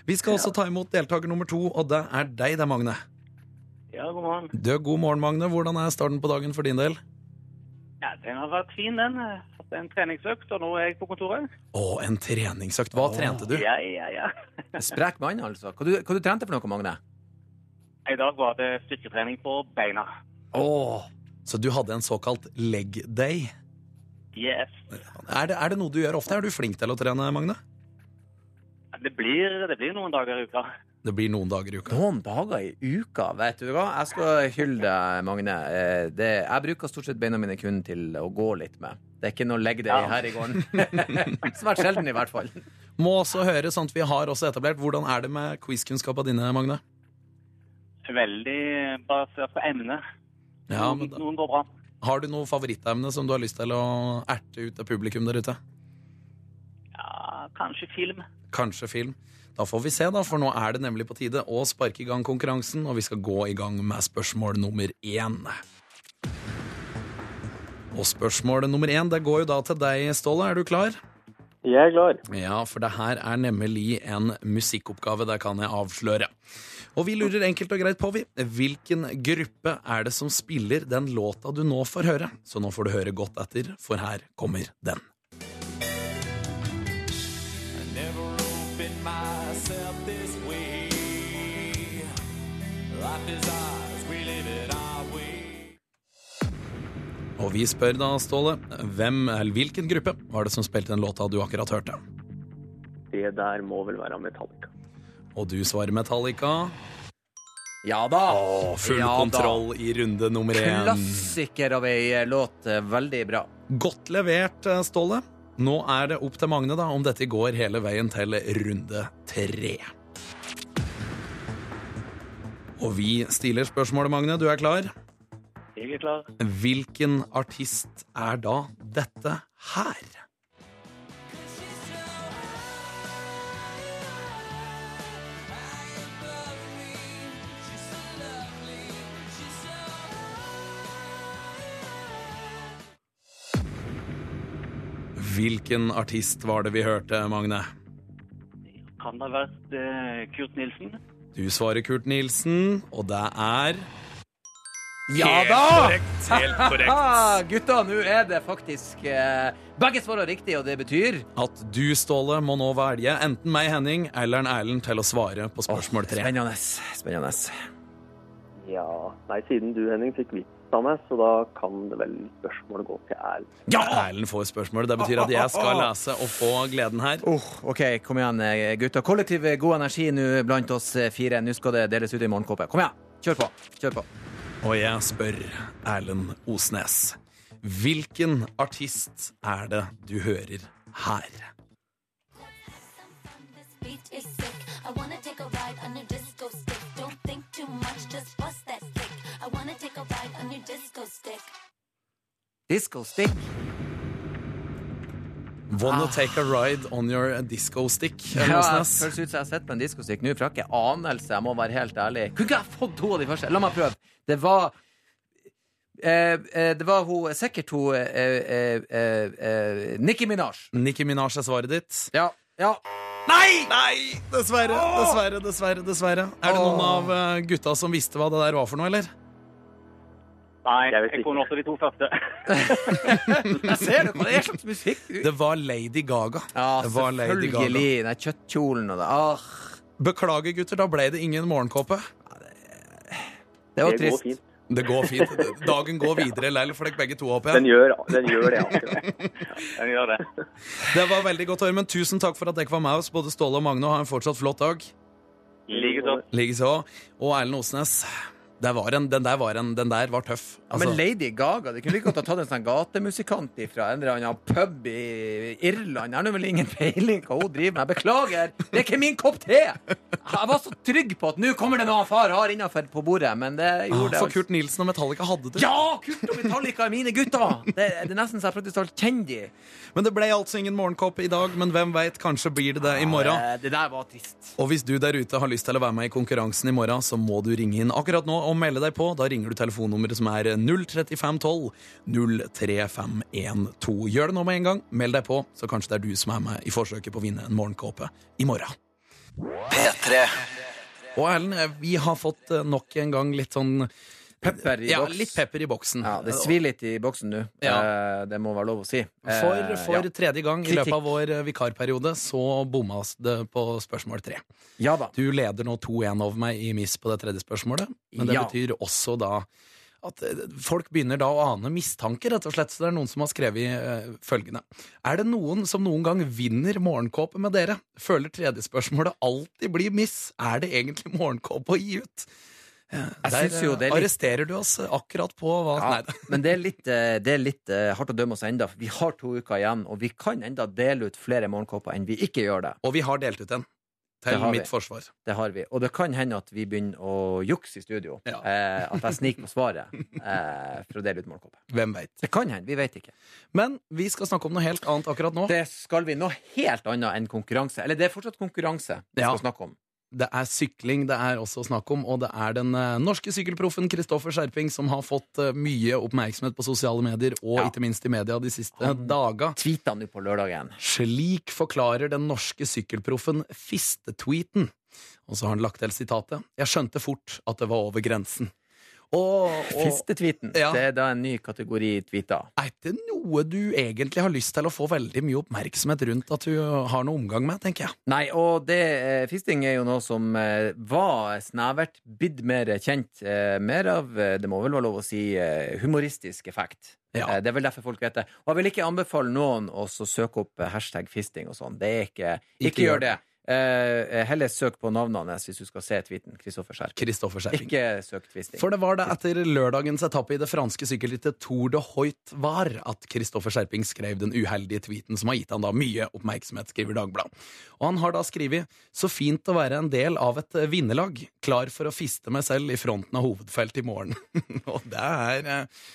Vi skal også ta imot deltaker nummer to, og det er deg, det, Magne. Ja, god morgen. Du, god morgen, Magne. Hvordan er starten på dagen for din del? Ja, Den har vært fin, den. Hatt en treningsøkt, og nå er jeg på kontoret. Å, en treningsøkt. Hva trente du? Ja, ja, ja. Sprek mann, altså. Hva du, hva du trente for noe, Magne? I dag var det styrketrening på beina. Åh, Så du hadde en såkalt leg day. Yes. Er det, er det noe du gjør ofte? Er du flink til å trene, Magne? Det blir, det blir noen dager i uka. Det blir noen dager i uka. Noen dager i uka, vet du hva? Jeg skal hylle deg, Magne. Eh, Det, jeg bruker stort sett beina mine kun til å gå litt med. Det er ikke noe legg deg Ja. her i gården. Svært sjelden, i hvert fall. Må også høre, sånn at vi har også etablert. Hvordan er det med quizkunnskapene dine, Magne? Veldig basert på emne. Ja, men da, noen går bra. Har du noe favorittemne som du har lyst til å erte ut av publikum der ute? Ja, kanskje film. Kanskje film. Da får vi se, da, for nå er det nemlig på tide å sparke i gang konkurransen, og vi skal gå i gang med spørsmål nummer én. Og spørsmål nummer én det går jo da til deg, Ståle. Er du klar? Jeg er klar. Ja, for det her er nemlig en musikkoppgave, det kan jeg avsløre. Og vi lurer enkelt og greit på, vi. Hvilken gruppe er det som spiller den låta du nå får høre? Så nå får du høre godt etter, for her kommer den. Og vi spør da, Ståle, hvem, eller hvilken gruppe var det som spilte den låta du akkurat hørte? Det der må vel være Metallica. Og du svarer Metallica. Ja da. Full Ja da. kontroll i runde nummer én. Klassiker av ei låt. eh, Veldig bra. Godt levert, eh, Ståle. Nå er det opp til Magne da, om dette går hele veien til runde tre. Og vi stiller spørsmålet, Magne. Du er klar? Jeg er klar. Hvilken artist er da dette her? Hvilken artist var det vi hørte, Magne? Kan det ha vært eh, Kurt Nilsen? Du svarer Kurt Nilsen, og det er Ja Helt da! korrekt, helt korrekt. Ah, gutta, nå er det faktisk eh, Begge svarer riktig, og det betyr At du, Ståle, må nå velge enten meg, Henning, eller en Erlend til å svare på spørsmål tre. Spennende. Spennende. Ja, nei, siden du, Henning, fikk vits av meg, så da kan det vel spørsmålet gå til Erlend. Ja! Erlend får spørsmålet. Det betyr at jeg skal lese og få gleden her. Oh, OK, kom igjen, gutter. Kollektiv god energi nå blant oss eh, fire. Nå skal det deles ut i morgenkåpe. Kom igjen. Kjør på. Kjør på. Og jeg spør Erlend Osnes. Hvilken artist er det du hører her? This beat is sick. I wanna Disco stick. Wanna take a ride on your disco stick? Ja, det føles ut som jeg har sett på en disco stick nå, for jeg har ikke anelse. Jeg må være helt ærlig. Kunne ikke jeg fått to av de første? La meg prøve. Det var eh, eh, Det var hun sikkert hun eh, eh, eh, Nicki Minaj. Nicki Minaj er svaret ditt. Ja. ja. Nei! Nei! Dessverre, dessverre, dessverre. dessverre Er det noen av gutta som visste hva det der var for noe, eller? Nei, Jeg kunne også de to første. Jeg ser det, hva er slags musikk? Det var Lady Gaga. Ja, det var Lady Gaga. selvfølgelig. Den kjøttkjolen og det. Arr. Beklager, gutter, da ble det ingen morgenkåpe. det var Det går fint. Det går fint. Dagen går videre lell for dere begge to, håper Den gjør, den gjør det. akkurat. Den gjør det. Det var veldig godt å høre, men tusen takk for at dere var med oss, både Ståle og Magne. Ha en fortsatt flott dag. Likeså. Likeså. Og Erlend Osnes. Det var en, den, der var en, den der var tøff. Altså. men Lady Gaga Du kunne like godt ha tatt en sånn gatemusikant fra en eller annen pub i Irland. Jeg har vel ingen peiling hva hun driver med. Beklager, det er ikke min kopp te! Jeg var så trygg på at nå kommer det noe han far har innafor på bordet, men det ah, gjorde det. for altså. Kurt Nilsen og Metallica hadde det. Ja! Kurt og Metallica er mine gutter! Det, det er nesten så jeg praktisk talt kjenner de. Men det ble altså ingen morgenkopp i dag, men hvem veit, kanskje blir det det i morgen. Eh, Det der var trist. Og hvis du der ute har lyst til å være med i konkurransen i morgen, så må du ringe inn akkurat nå og melde deg på. Da ringer du telefonnummeret som er 03512 03512. Gjør det nå med en gang. Meld deg på, så kanskje det er du som er med i forsøket på å vinne en morgenkåpe i morgen. P3. Og Erlend, eh, vi har fått eh, nok en gang litt sånn Pepper i ja, boks. litt pepper i boksen. Ja, Det svir litt i boksen nå. Ja. Eh, Det må være lov å si. Eh, For, for ja. tredje gang i løpet av vår eh, vikarperiode så bomma det på spørsmål tre. ja da. Du leder nå 2-1 over meg i miss på det tredje spørsmålet. Men det betyr også da at folk begynner da å ane mistanke, rett og slett. Så det er noen som har skrevet eh, følgende. Er det noen som noen gang vinner morgenkåpe med dere? Føler tredje spørsmålet alltid blir miss? Er det egentlig morgenkåpe å gi ut? Jeg Der er eh, litt- arresterer du oss akkurat på hva Ja, men det er litt, eh, det er litt eh, hardt å dømme oss enda. Vi har to uker igjen, og vi kan enda dele ut flere morgenkåper enn vi ikke gjør det. Og vi har delt ut en. Til mitt vi. forsvar. Det har vi. Og det kan hende at vi begynner å jukse i studio. Ja. Eh, at jeg sniker på svaret eh, for å dele ut morgenkåper. Hvem veit. Det kan hende. Vi vet ikke. Men vi skal snakke om noe helt annet akkurat nå. Det skal vi noe helt annet enn konkurranse. Eller det er fortsatt konkurranse vi Ja. skal snakke om. Det er sykling det er også snakk om, og det er den eh, norske sykkelproffen Kristoffer Skjerping som har fått eh, mye oppmerksomhet på sosiale medier, og Ja. ikke minst i media de siste Han- daga. Tweeta nå på lørdagen. Slik forklarer den norske sykkelproffen fistetweeten. Og så har han lagt til sitatet. Jeg skjønte fort at det var over grensen. Og, og Fistetweeten. Ja. Det er da en ny kategori tweeter. er det noe du egentlig har lyst til å få veldig mye oppmerksomhet rundt at du har noe omgang med, tenker jeg. Nei, og det, eh, fisting er jo noe som eh, var snevert, blitt mer kjent. Eh, mer av, det må vel være lov å si, humoristisk effekt. Ja. Det er vel derfor folk vet det. Og jeg vil ikke anbefale noen å søke opp hashtag fisting og sånn. Ikke Ikke, Ikke gjør det. Eh, heller søk på navnene hans hvis du skal se tweeten. Kristoffer Skjerp. Kristoffer Skjerping. Ikke søk twisting. For det var det etter lørdagens etappe i det franske sykkelrittet Tour de Hoit var at Kristoffer Skjerping skrev den uheldige tweeten som har gitt han da mye oppmerksomhet, skriver Dagbladet. Og han har da skrevet så fint å være en del av et eh, vinnerlag, klar for å fiste meg selv i fronten av hovedfelt i morgen. Og det er eh,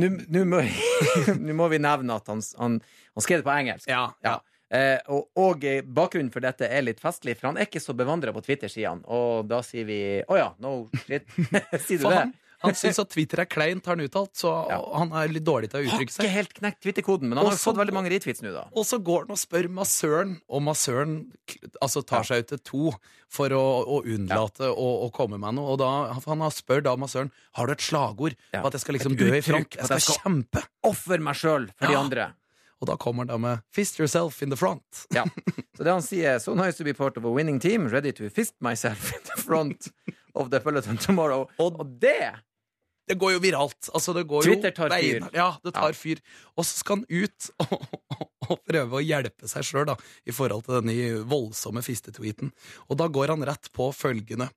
nå må, må vi nevne at han, han, han skrev det på engelsk. Ja, ja. Eh, og, og bakgrunnen for dette er litt festlig, for han er ikke så bevandra på Twitter-sidene. Og da sier vi å ja, no shit. sier du det? han, han syns at Twitter er kleint, har han uttalt, så Ja. han er litt dårlig til å uttrykke seg. Har ikke helt knekt Twitter-koden, men han har fått veldig mange retweets nå, da. Og så går han og spør massøren, og massøren altså, tar seg ut til to for å, å unnlate å, å komme med noe. Og da, han spør da massøren har du et slagord på at jeg skal liksom dø i front. Jeg skal skal- kjempe. Offer meg sjøl for de andre. Og da kommer da med 'fist yourself in the front'. Ja. Så det han sier So nice to be part of a winning team, ready to fist myself in the front of the peloton tomorrow. Og- Og det Det går jo viralt. Altså, det går Twitter jo tar fyr. Ja, det tar Ja. fyr. Og så skal han ut og, og prøve å hjelpe seg sjøl i forhold til denne voldsomme fistetweeten. Og da går han rett på følgende.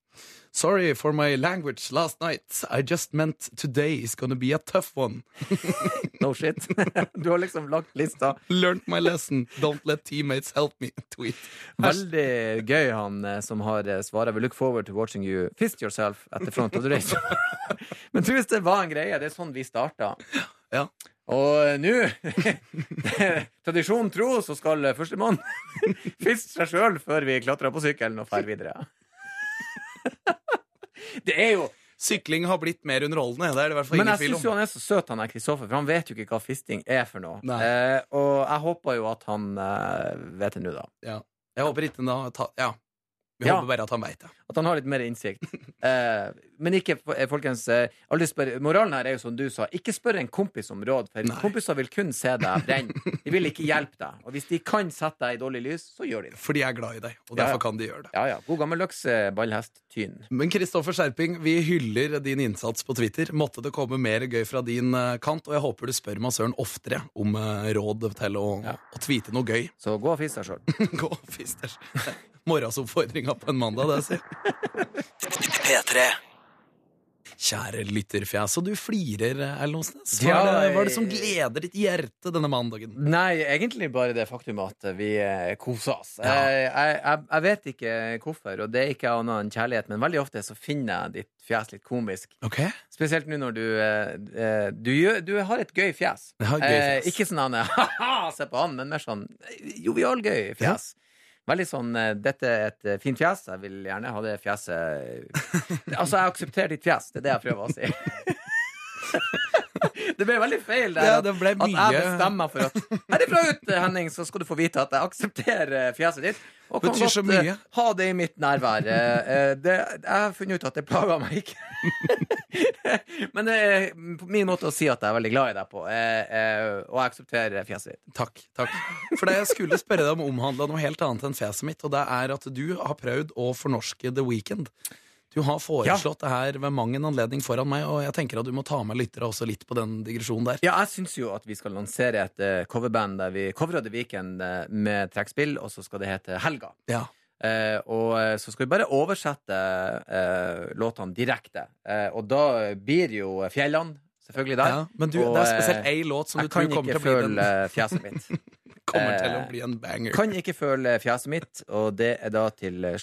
Sorry for my language last night. I just meant today is gonna be a tough one. No shit. Du har liksom lagt lista. Learned my lesson. Don't let teammates help me. Tweet. Veldig gøy, han eh, som har svara. svaret. We look forward to watching you fist yourself at the front of the race. Men tror det var en greie. Det er sånn vi starta. Ja. Og eh, nå, tradisjonen tro, så skal eh, førstemann fiste seg sjøl før vi klatrer på sykkelen og drar videre. Det er jo Sykling har blitt mer underholdende. Det er det i hvert fall Men ingen jeg syns han er så søt, han er Kristoffer, for han vet jo ikke hva fisting er for noe. Eh, og jeg håper jo at han eh, vet det nå, da. Ja. Jeg håper ikke han har tatt Ja. Vi Ja. håper bare at han veit det. At han har litt mer innsikt. Eh, men ikke, folkens eh, spør, Moralen her er jo som du sa, ikke spør en kompis om råd, for Nei. kompiser vil kun se deg brenne. De vil ikke hjelpe deg. Og hvis de kan sette deg i dårlig lys, så gjør de det. For de er glad i deg, og Ja, derfor kan de gjøre det. Ja, ja. God gammeldags eh, ballhest-tyn. Men Kristoffer Skjerping, vi hyller din innsats på Twitter. Måtte det komme mer gøy fra din eh, kant, og jeg håper du spør meg søren oftere om eh, råd til å, Ja. å tweete noe gøy. Så gå og fis deg sjøl. Gå, fisters. Morgensoppfordringa på en mandag, det, sier P3. Kjære lytterfjes, og du flirer, Erlend Osnes. Hva, Ja, er det- hva er det som gleder ditt hjerte denne mandagen? Nei, egentlig bare det faktum at vi eh, koser oss. Ja. Eh, Jeg, jeg, jeg vet ikke hvorfor, og det er ikke annet enn kjærlighet, men veldig ofte så finner jeg ditt fjes litt komisk. Okay. Spesielt nå når du eh, eh, Du, du har et gøy fjes. jeg har et gøy Eh, ikke sånn han er ha-ha, se på han, men mer sånn jovial gøy fjes. Veldig sånn eh, Dette er et eh, fint fjes. Jeg vil gjerne ha det fjeset Altså, jeg aksepterer ditt fjes. Det er det jeg prøver å si. det ble veldig feil der. Ja, at- At jeg bestemmer for at herifra ut, Henning, så skal du få vite at jeg aksepterer fjeset ditt. Og kan Betyr godt uh, ha det i mitt nærvær. Eh, eh, Det, jeg har funnet ut at det plager meg ikke. Men det er min måte å si at jeg er veldig glad i deg på, Uh, eh, og jeg aksepterer fjeset ditt. Takk. takk For det jeg skulle spørre deg om omhandla noe helt annet enn fjeset mitt, og det er at du har prøvd å fornorske The Weekend. Du har foreslått det her ved mang en anledning foran meg, og jeg tenker at du må ta med lyttere også litt på den digresjonen der. Ja, jeg syns jo at vi skal lansere et uh, coverband der vi covrer The Weekend eh, med trekkspill, og så skal det hete Helga. Ja. Uh, og så skal vi bare oversette låtene direkte. Og da blir jo fjellene selvfølgelig der. Ja, men du, Og, det er spesielt én låt som du tror kommer til, å bli Jeg kan ikke føle fjeset mitt. kommer til å eh, bli en banger. Kan ikke føle fjeset mitt, og det er da til det.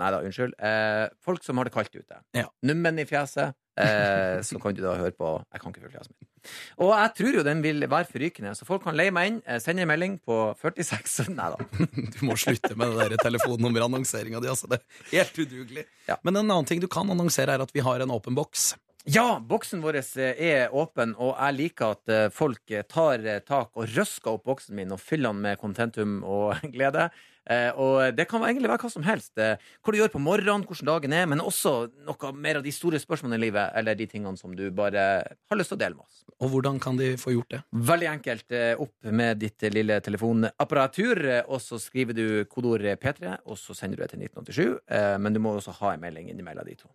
Nei da, unnskyld. Eh, folk som har det kaldt ute. Ja. Nummen i fjeset. Eh, så kan du da høre på Jeg kan ikke føle fjeset mitt. Og jeg tror jo den vil være forrykende, så folk kan leie meg inn. sende send en melding på 46 Nei da. Du må slutte med det der telefonnummeret-annonseringa di. Altså. Det er helt udugelig. Ja. Men en annen ting du kan annonsere, er at vi har en åpen boks. Ja, boksen vår eh, er åpen, og jeg liker at eh, folk eh, tar tak og røsker opp boksen min og fyller den med contentum og glede. Og det kan egentlig være hva som helst. Hva du gjør på morgenen, hvordan dagen er, men også noe mer av de store spørsmålene i livet, eller de tingene som du bare har lyst til å dele med oss. Og hvordan kan de få gjort det? Veldig enkelt. Opp med ditt lille telefonapparatur, og så skriver du kodeord eh, P3, og så sender du det til 1987. eh, Men du må også ha en melding innimellom de to.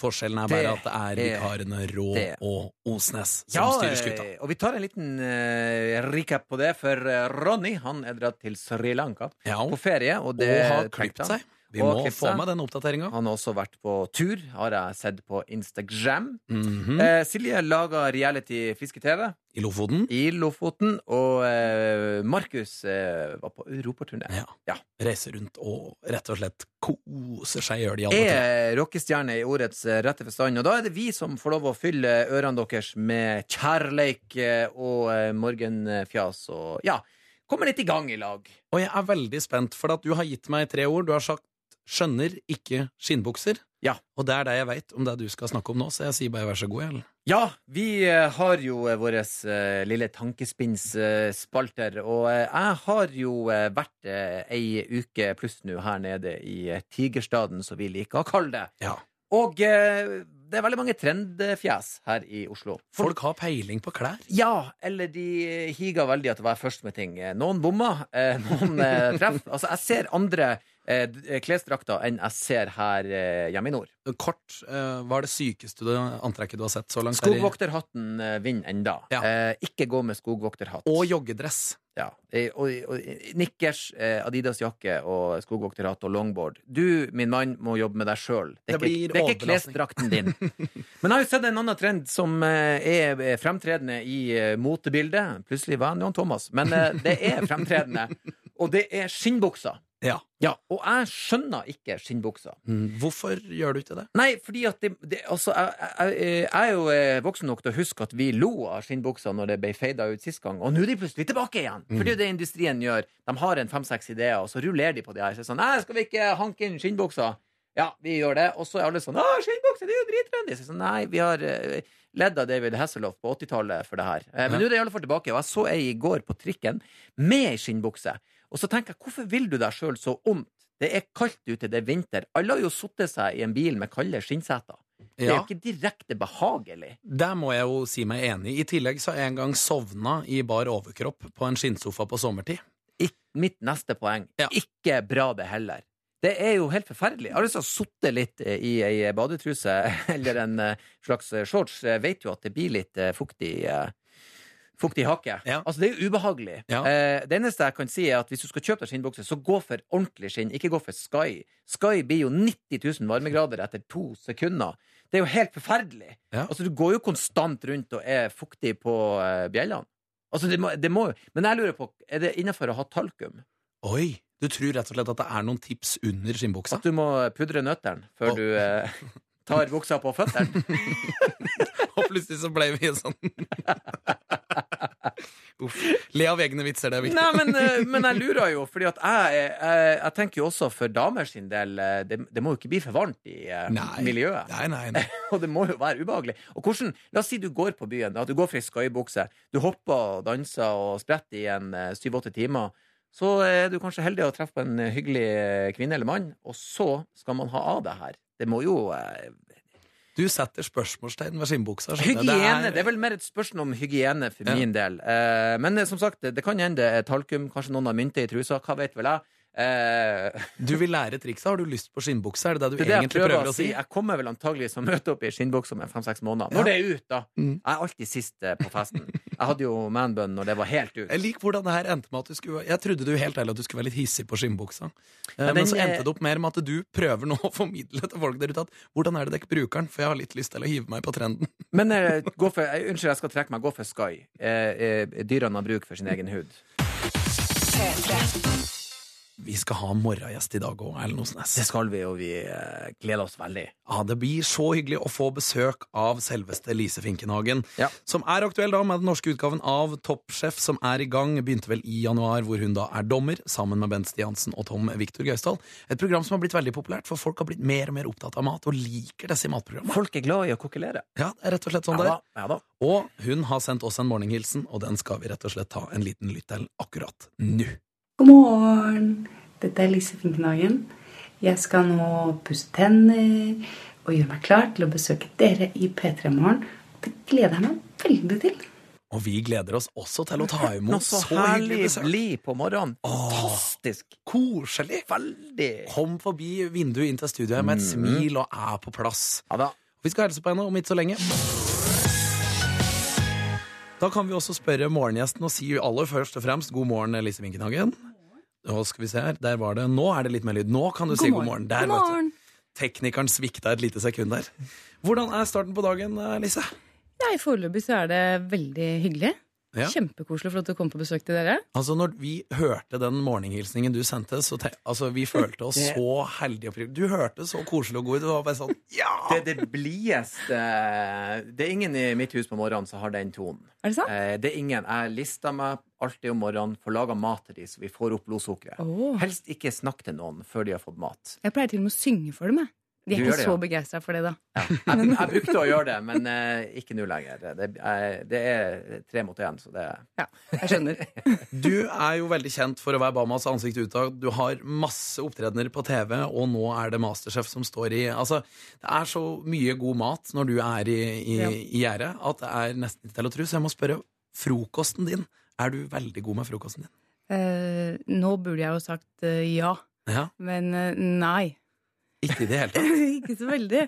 Forskjellen er Det bare at det er vikarene Rå det. og Osnes som styrer skuta. eh, og vi tar en liten uh, recap på det, for eh, Ronny han er dratt til Sri Lanka Ja, på ferie. Og, og har klippet seg. Vi må klippet få med den oppdateringa. Han har også vært på tur, har jeg sett på Instagram. Mhm. Eh, Silje lager reality-fiske-TV I Lofoten. i Lofoten, og eh, Markus eh, var på europaturné. Ja. Ja. Reiser rundt og rett og slett koser seg, alle tre. Er rockestjerne i ordets eh, rette forstand. Og da er det vi som får lov å fylle ørene deres med kjærleik eh, og eh, morgenfjas og ja, kommer litt i gang i lag. Og jeg er veldig spent, for at du har gitt meg tre ord. Du har sagt 'skjønner ikke skinnbukser'. Ja. Og det er det jeg veit om det du skal snakke om nå, så jeg sier bare vær så god. Ellen. Ja, vi eh, har jo vår eh, lille tankespinnsspalter, og eh, jeg har jo eh, vært eh, ei uke pluss nå her nede i eh, Tigerstaden, som vi liker å kalle det. Ja. Og eh, det er veldig mange trendfjes her i Oslo. Folk har peiling på klær. Ja, eller de higer veldig etter å være først med ting. Noen bommer, eh, noen treffer. treff. Altså, jeg ser andre eh, klesdrakter enn jeg ser her eh, hjemme i nord. Kort, eh, hva er det sykeste du, antrekket du har sett så langt? Skogvokterhatten eh, vinner enda. Ja. Eh, ikke gå med skogvokterhatt. Og joggedress. Ja, eh, og, og, Nikkers, eh, Adidas-jakke og skogvokterhatt og longboard. Du, min mann, må jobbe med deg sjøl. Det, Det det er ikke klesdrakten din. Men jeg har jo sett en annen trend som eh, er fremtredende i eh, motebildet. Plutselig var han Jan Thomas, men eh, det er fremtredende. Og det er skinnbukser. Ja. Ja, og jeg skjønner ikke skinnbukser. Mm, Hvorfor gjør du ikke det? Nei, fordi at det, det Altså, jeg, jeg, jeg er jo eh, voksen nok til å huske at vi lo av skinnbukser når det ble fada ut sist gang, og nå er de plutselig tilbake igjen. For det er jo det industrien gjør. De har en fem-seks ideer, og så rullerer de på de her. Så sånn, Nei, skal vi ikke hanke inn skinnbukser? Ja, vi gjør det. Og så er alle sånn 'Å, skinnbukse, det er jo drittrendy'. Så sånn, Nei, vi har uh, ledd av David Hasselhoff på 80-tallet for det her. Eh, men Ja. nå er det i alle fall tilbake. Og jeg så ei i går på trikken med ei skinnbukse. Og så tenker jeg, hvorfor vil du deg sjøl så ondt? Det er kaldt ute, det er vinter. Alle har jo sittet seg i en bil med kalde skinnseter. Det er jo ikke direkte behagelig. Der må jeg jo si meg enig. I tillegg så har jeg en gang sovna i bar overkropp på en skinnsofa på sommertid. Ik mitt neste poeng. Ja. Ikke bra, det heller. Det er jo helt forferdelig. Jeg har lyst til å sitte litt eh, i ei badetruse eller en eh, slags shorts. Jeg vet jo at det blir litt eh, fuktig Fuktig hakke. Ja. Altså, det er jo ubehagelig. Ja. Eh, det eneste jeg kan si, er at hvis du skal kjøpe deg skinnbukse, så gå for ordentlig skinn, ikke gå for Sky. Sky blir jo 90 000 varmegrader etter to sekunder. Det er jo helt forferdelig. Ja. Altså, du går jo konstant rundt og er fuktig på eh, bjellene. Altså, det må, det må jo Men jeg lurer på, er det innafor å ha talkum? Oi! Du tror rett og slett at det er noen tips under skinnbuksa? At du må pudre nøttene før oh. du eh, tar buksa på føttene? Og plutselig så ble vi sånn Uff. Le av egne vitser, det er viktig. Nei, men, eh, men jeg lurer jo, fordi at jeg, jeg, jeg tenker jo også for damer sin del eh, Det, det må jo ikke bli for varmt i eh, Nei. miljøet. Nei, nei, nei. Og det må jo være ubehagelig. Og hvordan, La oss si du går på byen, at du går for ei skøybukse. Du hopper og danser og spretter i en syv-åtte timer. Så er du kanskje heldig å treffe på en hyggelig kvinne eller mann, og så skal man ha av det her. Det må jo Du setter spørsmålstegn ved skinnbuksa. Hygiene. Det Hygiene. Det er vel mer et spørsmål om hygiene for Ja. min del. Eh, men eh, som sagt, det, kan hende er talkum, kanskje noen har mynte i trusa. Hva vet vel jeg? Eh, Du vil lære trikset. Har du lyst på skinnbukse? Er det det du det egentlig prøver prøver å si. Jeg kommer vel antagelig til å møte opp i skinnbukse om fem-seks måneder. Når Ja. det er ut, da. Mm. Jeg er alltid sist eh, på festen. Jeg hadde jo manbun når det var helt ut. Jeg liker hvordan det her endte med at du skulle Jeg trodde du helt ærlig at du skulle være litt hissig på skinnbuksa. Men, Men så endte det opp mer med at du prøver nå å formidle til folk der ute at hvordan er det dere bruker den? For jeg har litt lyst til å hive meg på trenden. Men eh, gå for, jeg, unnskyld, jeg skal trekke meg. Gå for Sky. Eh, eh, dyrene har bruk for sin egen hud. Vi skal ha morgengjest i dag òg, Erlend Osnes. Det skal vi, og vi eh, gleder oss veldig. Ja, Det blir så hyggelig å få besøk av selveste Lise Finkenhagen. Ja. Som er aktuell da med den norske utgaven av Toppsjef, som er i gang. Begynte vel i januar, hvor hun da er dommer, sammen med Bent Stiansen og Tom Viktor Gausdal. Et program som har blitt veldig populært, for folk har blitt mer og mer opptatt av mat, og liker disse matprogrammene. Folk er glad i å kokkelere. Ja, det er rett og slett sånn ja, det er. ja. Og hun har sendt oss en morgenhilsen, og den skal vi rett og slett ta en liten lytt til akkurat nå. God morgen! Dette er Lise Finkenhagen. Jeg skal nå pusse tenner og gjøre meg klar til å besøke dere i P3 Morgen. Det gleder jeg meg veldig til. Og vi gleder oss også til å ta imot så så hyggelig herlig besøk. blid på morgenen. Åh. Fantastisk. Koselig! Veldig. Kom forbi vinduet inn til studioet med et Mhm. smil og er på plass. Ja da. Vi skal hilse på henne om ikke så lenge. Da kan vi også spørre morgengjesten og si aller først og fremst god morgen, Lise Winkenhagen. Nå skal vi se her, der var det Nå er det litt mer lyd. Nå kan du si god morgen. Der, God morgen. Teknikeren svikta et lite sekund der. Hvordan er starten på dagen, Lise? Nei, Foreløpig så er det veldig hyggelig. Ja. Kjempekoselig for at du kom på besøk til dere. Altså, når vi hørte den morgenhilsningen du sendte, så te altså, vi følte oss Det- så heldige og privilegerte. Du hørte så koselig og god ut. Det var bare sånn Ja! Det er det blideste Det er ingen i mitt hus på morgenen som har den tonen. Er det sant? Eh, det er ingen. Jeg lister meg alltid om morgenen, får laga mat til dem så vi får opp blodsukkeret. Oh. Helst ikke snakk til noen før de har fått mat. Jeg pleier til og med å synge for dem. Jeg. De er Du ikke det, så ja. begeistra for det, da. Jeg, jeg brukte å gjøre det, men eh, ikke nå lenger. Det, eh, det er tre mot én, så det Ja, jeg skjønner. Du er jo veldig kjent for å være Bamas ansikt utad. Du har masse opptredener på TV, og nå er det Masterchef som står i Altså, det er så mye god mat når du er i, i, Ja. i gjerdet at det er nesten ikke til å tro. Så jeg må spørre, frokosten din, er du veldig god med frokosten din? Eh, nå burde jeg jo sagt eh, ja, Ja, men eh, nei. Ikke i det hele tatt. ikke så veldig.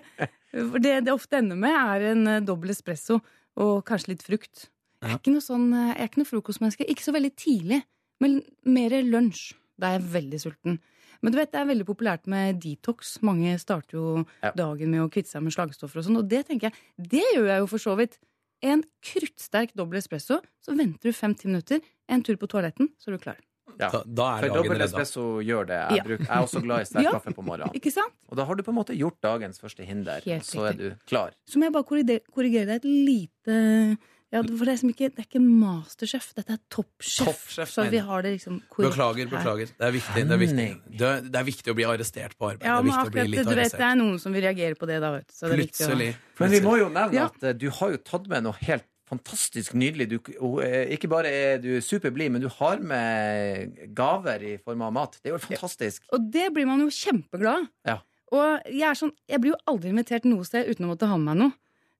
For det det ofte ender med, er en eh, dobbel espresso og kanskje litt frukt. Jeg er ikke noe sånn, eh, jeg er ikke noe frokostmenneske. Ikke så veldig tidlig, men mer lunsj. Da er jeg veldig sulten. Men du vet, det er veldig populært med detox. Mange starter jo Ja. dagen med å kvitte seg med slagstoffer og sånn, og det tenker jeg, det gjør jeg jo for så vidt. En kruttsterk dobbel espresso, så venter du fem-ti minutter, en tur på toaletten, så er du klar. Ja. Da, da er For dagen dobbel redda. espresso gjør det. Jeg, bruk, jeg er også glad i sterk Ja. kaffe på morgenen. Ikke sant? Og da har du på en måte gjort dagens første hinder, Helt og så er riktig. du klar. Så må jeg bare korrigere, korrigere deg et lite, Ja, for det er, ikke, det er ikke Masterchef, dette er Toppchef. Toppchef, så mener vi jeg. har det liksom korrekt Beklager, her. beklager. Det er viktig. Det er viktig, det er, det er viktig å bli arrestert på arbeid. Ja, det er viktig å bli akkurat, litt du vet, det arrestert. er noen som vil reagere på det da, vet du. Så det er viktig å- Plutselig. Men vi må jo nevne Ja. at eh, du har jo tatt med noe helt fantastisk nydelig. Du, eh, ikke bare er du superblid, men du har med gaver i form av mat. Det er jo fantastisk. Og det blir man jo kjempeglad av. Ja. Og jeg, er sånn, jeg blir jo aldri invitert noe sted uten å måtte ha med meg noe.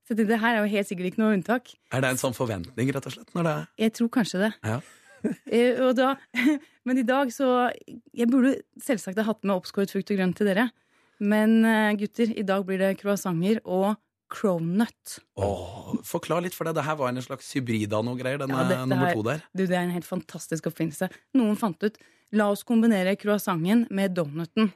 Så det, det her er jo helt sikkert ikke noe unntak. Er det en sånn forventning, rett og slett? Når det er Jeg tror kanskje det. Ja. Eh, og da, men i dag så Jeg burde selvsagt ha hatt med oppskåret frukt og grønt til dere. Men eh, gutter, i dag blir det croissanter og cronut. Åh, forklar litt, for det, det her var en slags hybrid av noe greier, denne Ja, dette nummer to der. Du, det er en helt fantastisk oppfinnelse. Noen fant ut La oss kombinere croissanten med donuten.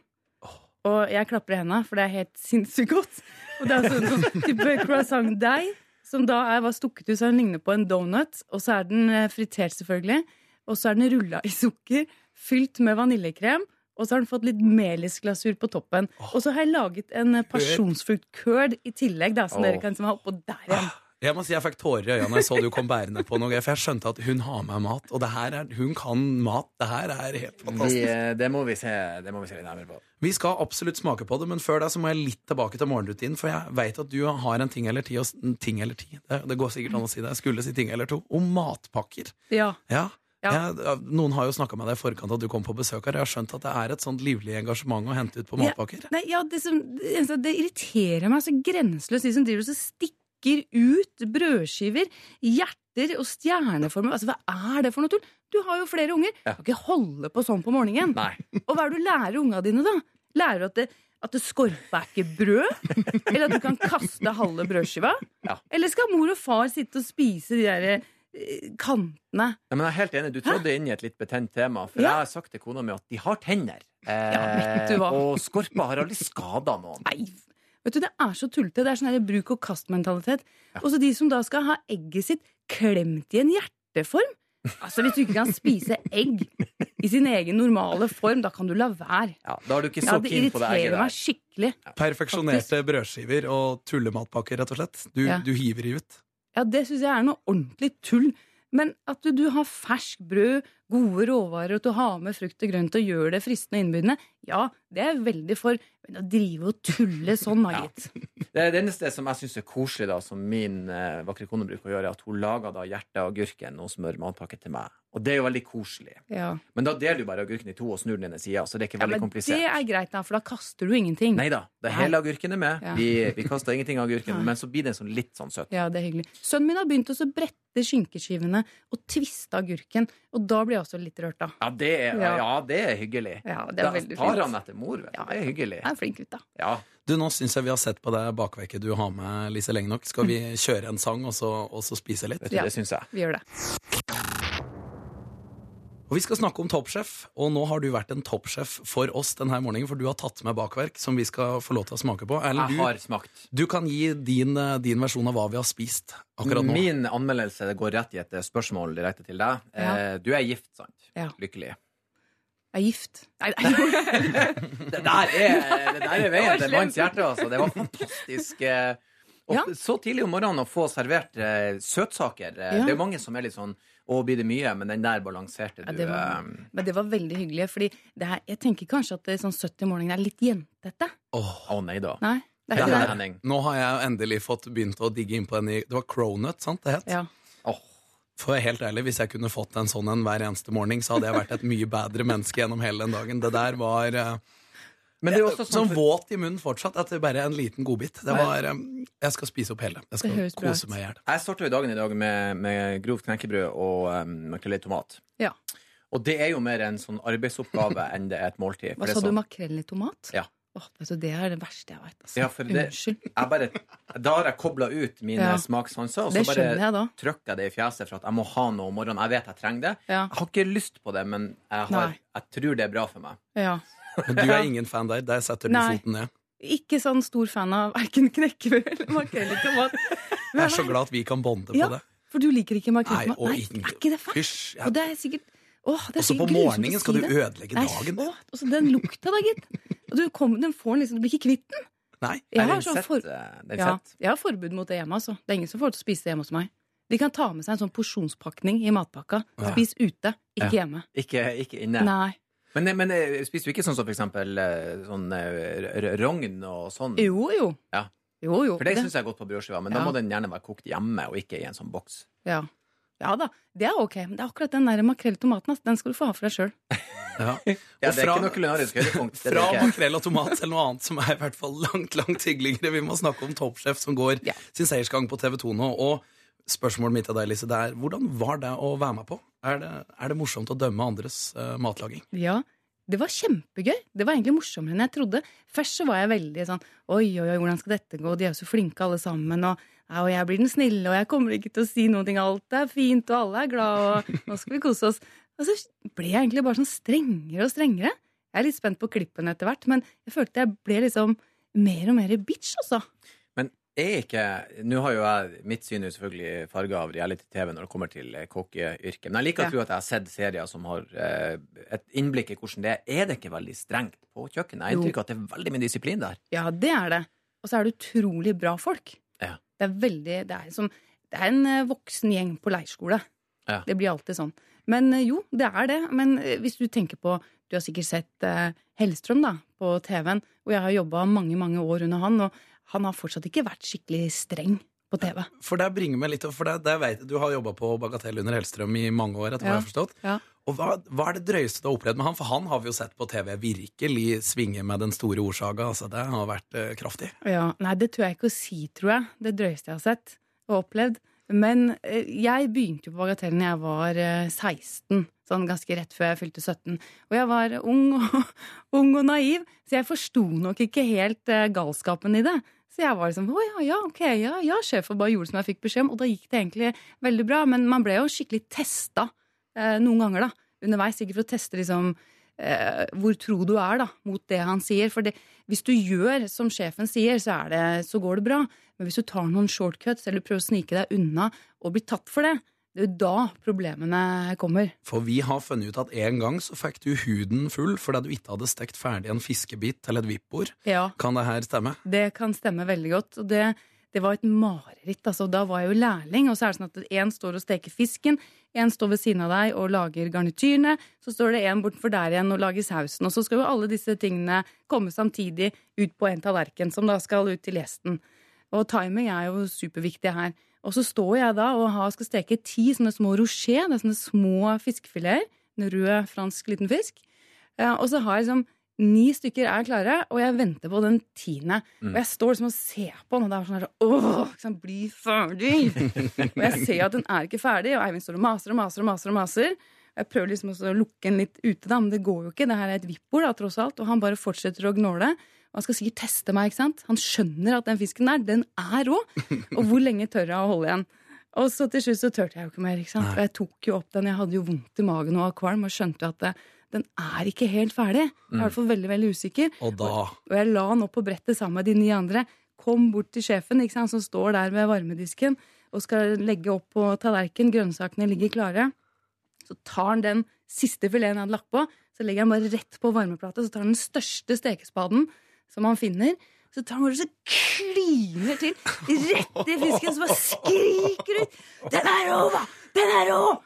Og jeg klapper i hendene, for det er helt sinnssykt godt. Og det er sånn, sånn type croissant-deig, som da er var stukket ut så den ligner på en donut. Og så er den eh, fritert, selvfølgelig. Og så er den rulla i sukker, fylt med vaniljekrem. Og så har den fått litt melisglasur på toppen. Og så har jeg laget en eh, pasjonsfrukt-curd i tillegg, da, som oh. dere kan ha oppå der igjen. Jeg må si jeg fikk tårer i øynene jeg så du kom bærende på noe, for jeg skjønte at hun har med mat, og det her er, hun kan mat. Det her er helt fantastisk. Vi, det, må vi se, det må vi se litt nærmere på. Vi skal absolutt smake på det, men før det så må jeg litt tilbake til morgenrutinen, for jeg vet at du har en ting eller ti, og ting eller ti, det, det går sikkert an å si det, jeg skulle si ting eller to, om matpakker. Ja. Ja. Ja. Jeg- noen har jo snakka med deg i forkant at du kom på besøk her. Jeg har skjønt at det er et sånt livlig engasjement å hente ut på matpakker. Nei, ja, det, som, det, det irriterer meg så grenseløst, de som driver og stikker ut brødskiver, hjerter og stjerneformer. Altså, hva er det for noe tull? Du har jo flere unger. Du kan ikke holde på sånn på morgenen. Og hva er det du lærer unga dine, da? Lærer du at det, at det skorpe er ikke brød? Eller at du kan kaste halve brødskiva? Ja. Eller skal mor og far sitte og spise de der eh, kantene? Ja, men jeg er helt enig. Du trådde inn i et litt betent tema. For Ja. jeg har sagt til kona mi at de har tenner. Eh, Ja, og skorpa har aldri skada noen. Nei, vet du, det er så tullete. Det er sånn her bruk og kast-mentalitet. Ja. Også de som da skal ha egget sitt klemt i en hjerteform. Altså, Hvis du ikke kan spise egg i sin egen normale form, da kan du la være. Ja, da er du ikke Ja, så det keen på det egget irriterer meg skikkelig. skikkelig. Perfeksjonerte brødskiver og tullematpakker, rett og slett. Du, Ja. du hiver i ut. Ja, Det syns jeg er noe ordentlig tull. Men at du, du har fersk brød, gode råvarer, og til å ha med frukt og grønt og gjøre det fristende og innbydende, ja, det er jeg veldig for. Men å drive og tulle sånn, har gitt. Det, det eneste som jeg syns er koselig, da, som min eh, vakre kone bruker å gjøre, er at hun lager da hjertet av agurken og smør matpakke til meg. Og det er jo veldig koselig. Ja. Men da deler du bare agurken i to og snur den ene sida, så det er ikke Ja, veldig men komplisert. det er greit, da, for da kaster du ingenting. Nei da. Det hele agurken er med. Ja. Vi, vi kaster ingenting av agurken, men så blir det sånn litt sånn søt. Ja, det er hyggelig. Sønnen min har begynt å brette skinkeskivene og tviste agurken, og da blir også litt rørt, da. Ja, det er, Ja. ja, det er hyggelig. Ja, det er Da tar fint. han etter mor, vet du. Ja, Det er hyggelig. Jeg er flink gutt, da. Ja. Du, Nå syns jeg vi har sett på det bakverket du har med, Lise, lenge nok. Skal vi kjøre en sang og så, og så spise litt? Vet du, Ja. Det syns jeg. Vi gjør det. Og Vi skal snakke om toppsjef, og nå har du vært en toppsjef for oss denne morgenen, for du har tatt med bakverk som vi skal få lov til å smake på. Erlend, Jeg du, har smakt. du kan gi din, eh, din versjon av hva vi har spist akkurat nå. Min anmeldelse går rett i et spørsmål direkte til deg. Ja. Eh, Du er gift, sant? Ja. Lykkelig. Jeg er gift. Nei, nei. Det der er, det der er veien til manns hjerte, altså. Det var fantastisk. eh, Og Ja. så tidlig om morgenen å få servert eh, søtsaker. Eh, Ja. Det er jo mange som er litt sånn Å, blir det mye? Men den der balanserte Ja, du. det var- eh, Men det var veldig hyggelig, fordi her, jeg tenker kanskje at det er sånn 70 morgenen er litt jentete. Åh, oh, nei da. Nei, det er ikke det. Henning. nå har jeg endelig fått begynt å digge inn på den i Det var cronut, sant det het? Ja. Oh. For helt ærlig, hvis jeg kunne fått en sånn en hver eneste morgen, så hadde jeg vært et mye bedre menneske gjennom hele den dagen. Det der var eh, Men det er jo også sånn sånn våt i munnen fortsatt at det bare en liten godbit. Det var eh, Jeg skal spise opp hele. Jeg skal kose meg i hjel. Jeg starta dagen i dag med, med grovt knekkebrød og um, makrell i tomat. Ja. Og det er jo mer en sånn arbeidsoppgave enn det er et måltid. Hva er sa du, sånn- makrell i tomat? Ja. Oh, vet du, det er det verste jeg veit. Altså. Ja, Unnskyld. bare, Da har jeg kobla ut mine Ja. smakssanser, og så bare trykker jeg det i fjeset for at jeg må ha noe om morgenen. Jeg vet jeg trenger det. Ja. Jeg har ikke lyst på det, men jeg, har, jeg tror det er bra for meg. ja. Men du er ingen fan der. Der setter du Nei. foten ned. Ikke sånn stor fan av verken knekkebrød eller makrell i tomat. Jeg er så glad at vi kan bonde på Ja, det. For du liker ikke makrell i Nei, tomat? Nei, Nei, er ikke det fælt? Hysj. Og det er sikkert Åh, det er Også på å morgenen skal du det. ødelegge Nei, dagen. åh, og så den lukta da, gitt. Og du, kom, den får den liksom, du blir ikke kvitt den. Nei. Jeg har, sånn for, eh, ja, jeg har forbud mot det hjemme. Altså. Det er ingen som får lov til å spise det hjemme hos meg. De kan ta med seg en sånn porsjonspakning i matpakka. Spis ute, ikke Ja. hjemme. Ikke, ikke inne. Nei. Men, men eh, spiser du ikke sånn som for eksempel eh, sånn eh, rogn og sånn? Jo, jo. Ja. Jo, jo. For det syns jeg er godt på brødskiva, men da må den gjerne være kokt hjemme og ikke i en sånn boks. Ja. ja da, det er ok. Men det er akkurat den der i tomaten, den skal du få ha for deg sjøl. Ja. Ja, det er fra- ikke noe kulinarisk høydepunkt. Fra makrell og tomat til noe annet som er i hvert fall langt langt hyggeligere. Vi må snakke om Toppsjef som går Ja. sin seiersgang på TV 2 nå. Og spørsmålet mitt til deg, Lise, det er hvordan var det å være med på? Er det, er det morsomt å dømme andres uh, matlaging? Ja, det var kjempegøy. Det var egentlig morsommere enn jeg trodde. Først så var jeg veldig sånn Oi, oi, oi, hvordan skal dette gå? De er jo så flinke alle sammen. Og, og jeg blir den snille, og jeg kommer ikke til å si noen ting. Alt er fint, og alle er glad, og nå skal vi kose oss. Og så ble jeg egentlig bare sånn strengere og strengere. Jeg er litt spent på klippen etter hvert, men jeg følte jeg ble liksom mer og mer bitch, altså. Er ikke Nå har jo jeg mitt syn er selvfølgelig farga av reality-TV når det kommer til eh, kokkeyrket. Men jeg liker å tro at jeg har sett serier som har eh, et innblikk i hvordan det er. Er det ikke veldig strengt på kjøkkenet? Jeg har inntrykk av at det er veldig mye disiplin der. Ja, det er det. Og så er det utrolig bra folk. Ja. Det er veldig Det er, som, det er en eh, voksen gjeng på leirskole. Ja. Det blir alltid sånn. Men jo, det er det. Men hvis du tenker på Du har sikkert sett Hellstrøm da, på TV-en, og jeg har jobba mange, mange år under han, og han har fortsatt ikke vært skikkelig streng på TV. For det bringer meg litt For det, der vet Du har jobba på Bagatell under Hellstrøm i mange år. etter hva Ja. jeg har forstått Ja. Og hva, hva er det drøyeste du har opplevd med han? For han har vi jo sett på TV virkelig svinge med den store ordsaga. Altså, det har vært eh, kraftig. Ja, Nei, det tør jeg ikke å si, tror jeg. Det drøyeste jeg har sett og opplevd. Men eh, jeg begynte jo på Bagatellen da jeg var eh, 16, sånn ganske rett før jeg fylte 17. Og jeg var ung og, ung og naiv, så jeg forsto nok ikke helt eh, galskapen i det. Så jeg var liksom å ja, ja, ok, ja, ja, sjef, og bare gjorde som jeg fikk beskjed om. Og da gikk det egentlig veldig bra, men man ble jo skikkelig testa eh, noen ganger, da. Underveis, ikke for å teste liksom eh, hvor tro du er da, mot det han sier. For det, hvis du gjør som sjefen sier, så, det, så går det bra. Men hvis du tar noen shortcuts eller prøver å snike deg unna og blir tatt for det, det er jo da problemene kommer. For vi har funnet ut at en gang så fikk du huden full fordi du ikke hadde stekt ferdig en fiskebit til et vippbord. Ja, Kan det her stemme? det kan stemme veldig godt. Og det, det var et mareritt. Altså, da var jeg jo lærling, og så er det sånn at én står og steker fisken, én står ved siden av deg og lager garnityrene, så står det én bortenfor der igjen og lager sausen. Og så skal jo alle disse tingene komme samtidig ut på en tallerken, som da skal ut til gjesten. Og timing er jo superviktig her. Og så står jeg da og har, skal steke ti sånne små rocher, det er sånne små fiskefileter. En rød fransk liten fisk. Eh, Og så har jeg liksom Ni stykker er klare, og jeg venter på den tiende. Og jeg står liksom og ser på den, og det er sånn her Åh, ikke bli ferdig! og jeg ser at den er ikke ferdig, og Eivind står og maser og maser og maser. og maser. Jeg prøver liksom også å lukke den litt ute, da, men det går jo ikke. Det her er et vippbord, tross alt. Og han bare fortsetter å gnåle. Og han skal sikkert teste meg, ikke sant. Han skjønner at den fisken der, den er rå. Og hvor lenge tør jeg å holde igjen? Og så til slutt så turte jeg jo ikke mer. ikke sant? Og jeg tok jo opp den. Jeg hadde jo vondt i magen og var kvalm og skjønte jo at det, den er ikke helt ferdig. Jeg er i hvert fall veldig veldig usikker. Og da Og jeg la den opp på brettet sammen med de ni andre. Kom bort til sjefen ikke sant, som står der ved varmedisken og skal legge opp på tallerken. Grønnsakene ligger klare. Så tar han den siste fileten jeg hadde lagt på, så legger han bare rett på varmeplata. Så tar han den største stekespaden som han finner. Så tar han bare så kliner til rett i fisken, så bare skriker ut 'Den er rå, hva! Den er rå!'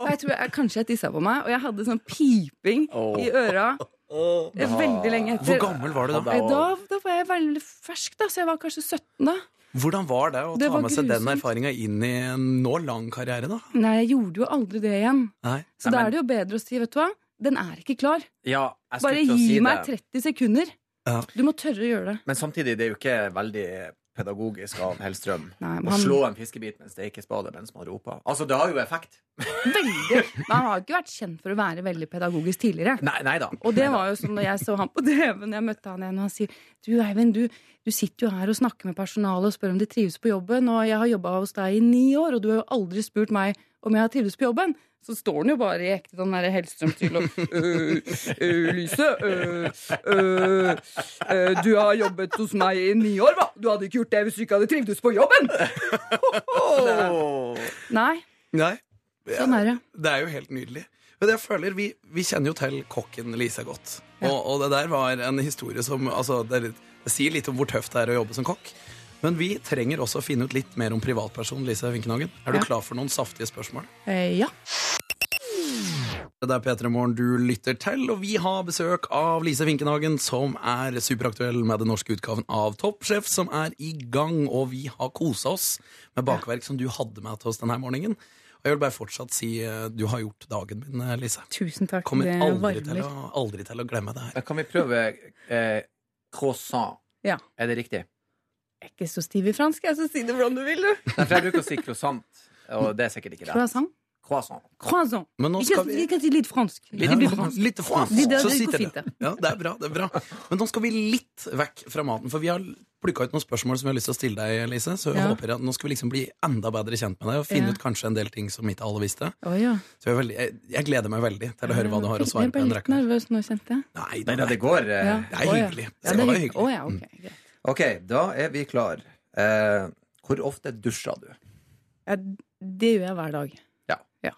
Og jeg tror jeg, Kanskje jeg tissa på meg, og jeg hadde sånn piping i øra veldig lenge etter. Hvor gammel var du da? Da, da var jeg veldig fersk, da, så jeg var kanskje 17 da. Hvordan var det å Det ta med seg den grusomt. erfaringa inn i en nå lang karriere, da? Nei, jeg gjorde jo aldri det igjen. Nei. Så Nei, da men- er det jo bedre å si, vet du hva, den er ikke klar. Ja, jeg Bare gi si meg det. 30 sekunder. Ja. Du må tørre å gjøre det. Men samtidig, det er jo ikke veldig pedagogisk av Hellstrøm Nei, å han- slå en fiskebit med en steikespade mens man roper. Altså, det har jo effekt. Veldig. Men han har ikke vært kjent for å være veldig pedagogisk tidligere. Nei, nei da. Og det var jo sånn når jeg så han på TV, når jeg møtte han igjen, og han sier Du Eivind, du, du sitter jo her og snakker med personalet og spør om de trives på jobben, og jeg har jobba hos deg i ni år, og du har jo aldri spurt meg om jeg har trivdes på jobben. Så står han jo bare i ekte sånn derre Hellstrøm-stil og Lyse, øh, Lise, øh, øh, du har jobbet hos meg i ni år, hva? Du hadde ikke gjort det hvis du ikke hadde trivdes på jobben! Nei, Nei. sånn er det. Det er jo helt nydelig. Men jeg føler, Vi, vi kjenner jo til kokken Lise godt. Og, og det der var en historie som altså, det, det sier litt om hvor tøft det er å jobbe som kokk. Men vi trenger også å finne ut litt mer om privatpersonen Lise Vinkenhagen. Er du Ja. klar for noen saftige spørsmål? Eh, ja. Det er P3 Morgen du lytter til, og vi har besøk av Lise Vinkenhagen, som er superaktuell med den norske utgaven av Toppsjef, som er i gang. Og vi har kosa oss med bakverk som du hadde med til oss denne morgenen. Og jeg vil bare fortsatt si eh, du har gjort dagen min, eh, Lise. Tusen takk. Kommer Det aldri til, varmer. å, aldri til å glemme det her. Kan vi prøve eh, croissant? Ja. Er det riktig? Jeg er ikke så stiv i fransk, jeg, så si det hvordan du vil, du. Nei, for jeg bruker å si croissant, og det er sikkert ikke det. Croissant. Croissant. Croissant. Men nå Vi skal vi vi kan si litt fransk. Ja, Det fransk. Litt fransk. Det- det- Så sitter det. det. Ja, det er bra. det er bra Men nå skal vi litt vekk fra maten, for vi har plukka ut noen spørsmål som jeg har lyst til å stille deg, Lise. Så jeg Ja. håper at nå skal vi liksom bli enda bedre kjent med deg og finne Ja. ut kanskje en del ting som ikke alle visste. Oh, ja. Så jeg, veldig, jeg, jeg gleder meg veldig til å høre hva du har å svare Jeg på. Jeg ble litt nervøs nå, kjente jeg. Nei, det går. eh, det er hyggelig. Det skal være hyggelig. Oh, ja, ok, da er vi klar. Eh, hvor ofte dusjer du? Ja, det gjør jeg hver dag. Ja.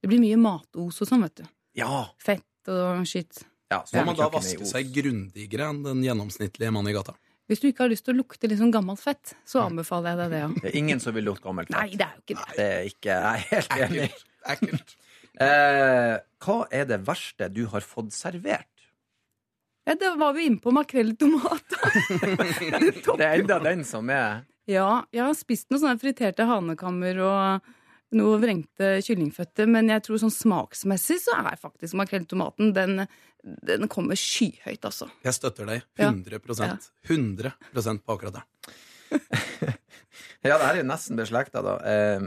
Det blir mye matos og sånn, vet du. Ja. Fett og skitt. ja så Må man da vaske seg grundigere enn den gjennomsnittlige mannen i gata? Hvis du ikke har lyst til å lukte litt sånn gammelt fett, så anbefaler jeg deg det, ja. Det er ingen som vil lukte gammelt fett. Nei, det er jo ikke det. Nei. Det er ikke Jeg er helt enig. Ekkelt. Ekkelt. Eh, hva er det verste du har fått servert? Ja, det var vi inne på makrell i tomat. Det er enda den som er Ja, jeg har spist noen sånne friterte hanekammer og noe vrengte kyllingføtter, men jeg tror sånn smaksmessig så er faktisk makrell i tomaten den, den kommer skyhøyt, altså. Jeg støtter deg. 100 ja. 100 på akkurat det. Ja, det her er nesten beslekta, da. Eh,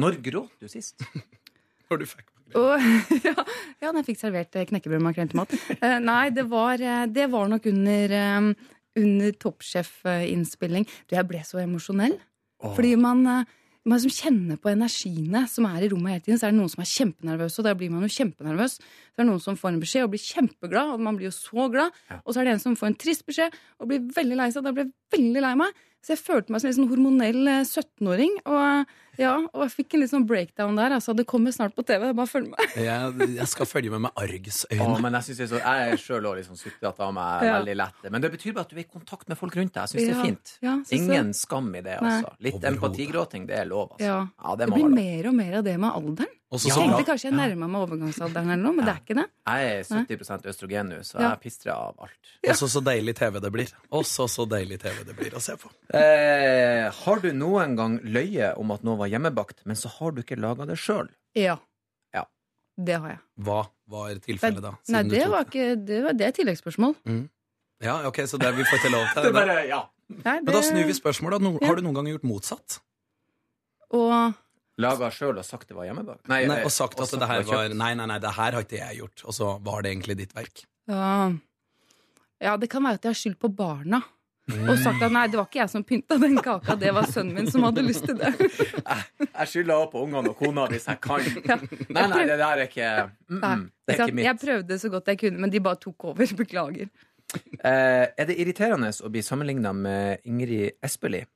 når gråt du sist? Når du fikk Og, ja, ja, den fikk servert eh, knekkebrød med makrell i tomat. Uh, nei, det var, eh, det var nok under, um, under Toppsjef-innspilling. Du, jeg ble så emosjonell. Fordi man, eh, man som kjenner på energiene som er i rommet hele tiden, så er det noen som er kjempenervøse, og da blir man jo kjempenervøs. Så er det noen som får en beskjed og blir kjempeglad, og man blir jo så glad. Og så er det en som får en trist beskjed og blir veldig lei seg, og da blir jeg veldig lei meg. Så jeg følte meg som en sånn hormonell eh, 17-åring. Og, ja, og jeg fikk en litt sånn breakdown der. Altså, det kommer snart på TV. Bare følg med. Jeg, jeg skal følge med med Å, Oh, men jeg synes er så, jeg er sjøl òg liksom sutrete av meg Ja. veldig lett. Men det betyr bare at du er i kontakt med folk rundt deg. Jeg syns det er fint. ja, synes Ingen skam i det, Nei. altså. Litt empatigråting, det er lov, altså. Ja. Ja, det Det blir mer og mer av det med alderen. Også Jeg så bra. tenkte kanskje jeg nærma meg overgangsalderen eller noe, men det er ikke det. Jeg er 70 østrogen nå, så Ja. jeg pistrer av alt. Også så deilig TV det blir. Også så deilig TV det blir å se på. Eh, har du noen gang løyet om at noe var hjemmebakt, men så har du ikke laga det sjøl? Ja. Ja. Det har jeg. Hva var tilfellet da? Nei, det tok var ikke Det, var, det er et Mm. Ja, ok, så det vi får ikke lov til det. bare, ja. Nei, Men da snur vi spørsmålet. No, Ja. Har du noen gang gjort motsatt? Og Laga sjøl og sagt det var hjemmebakt? Nei, Nei, eh, og sagt at det her var. Nei, nei, nei, det her har ikke jeg gjort. Og så var det egentlig ditt verk. ja, ja, det kan være at jeg har skyldt på barna. Og sagt at nei, det var ikke jeg som pynta den kaka, det var sønnen min som hadde lyst til det. Jeg skylder også på ungene og kona hvis jeg kan. Ja. Nei, nei, det der er ikke mm, Nei, mm, Det er ikke mitt. Jeg prøvde så godt jeg kunne, men de bare tok over. Beklager. Eh, er det irriterende å bli sammenligna med Ingrid Espelid?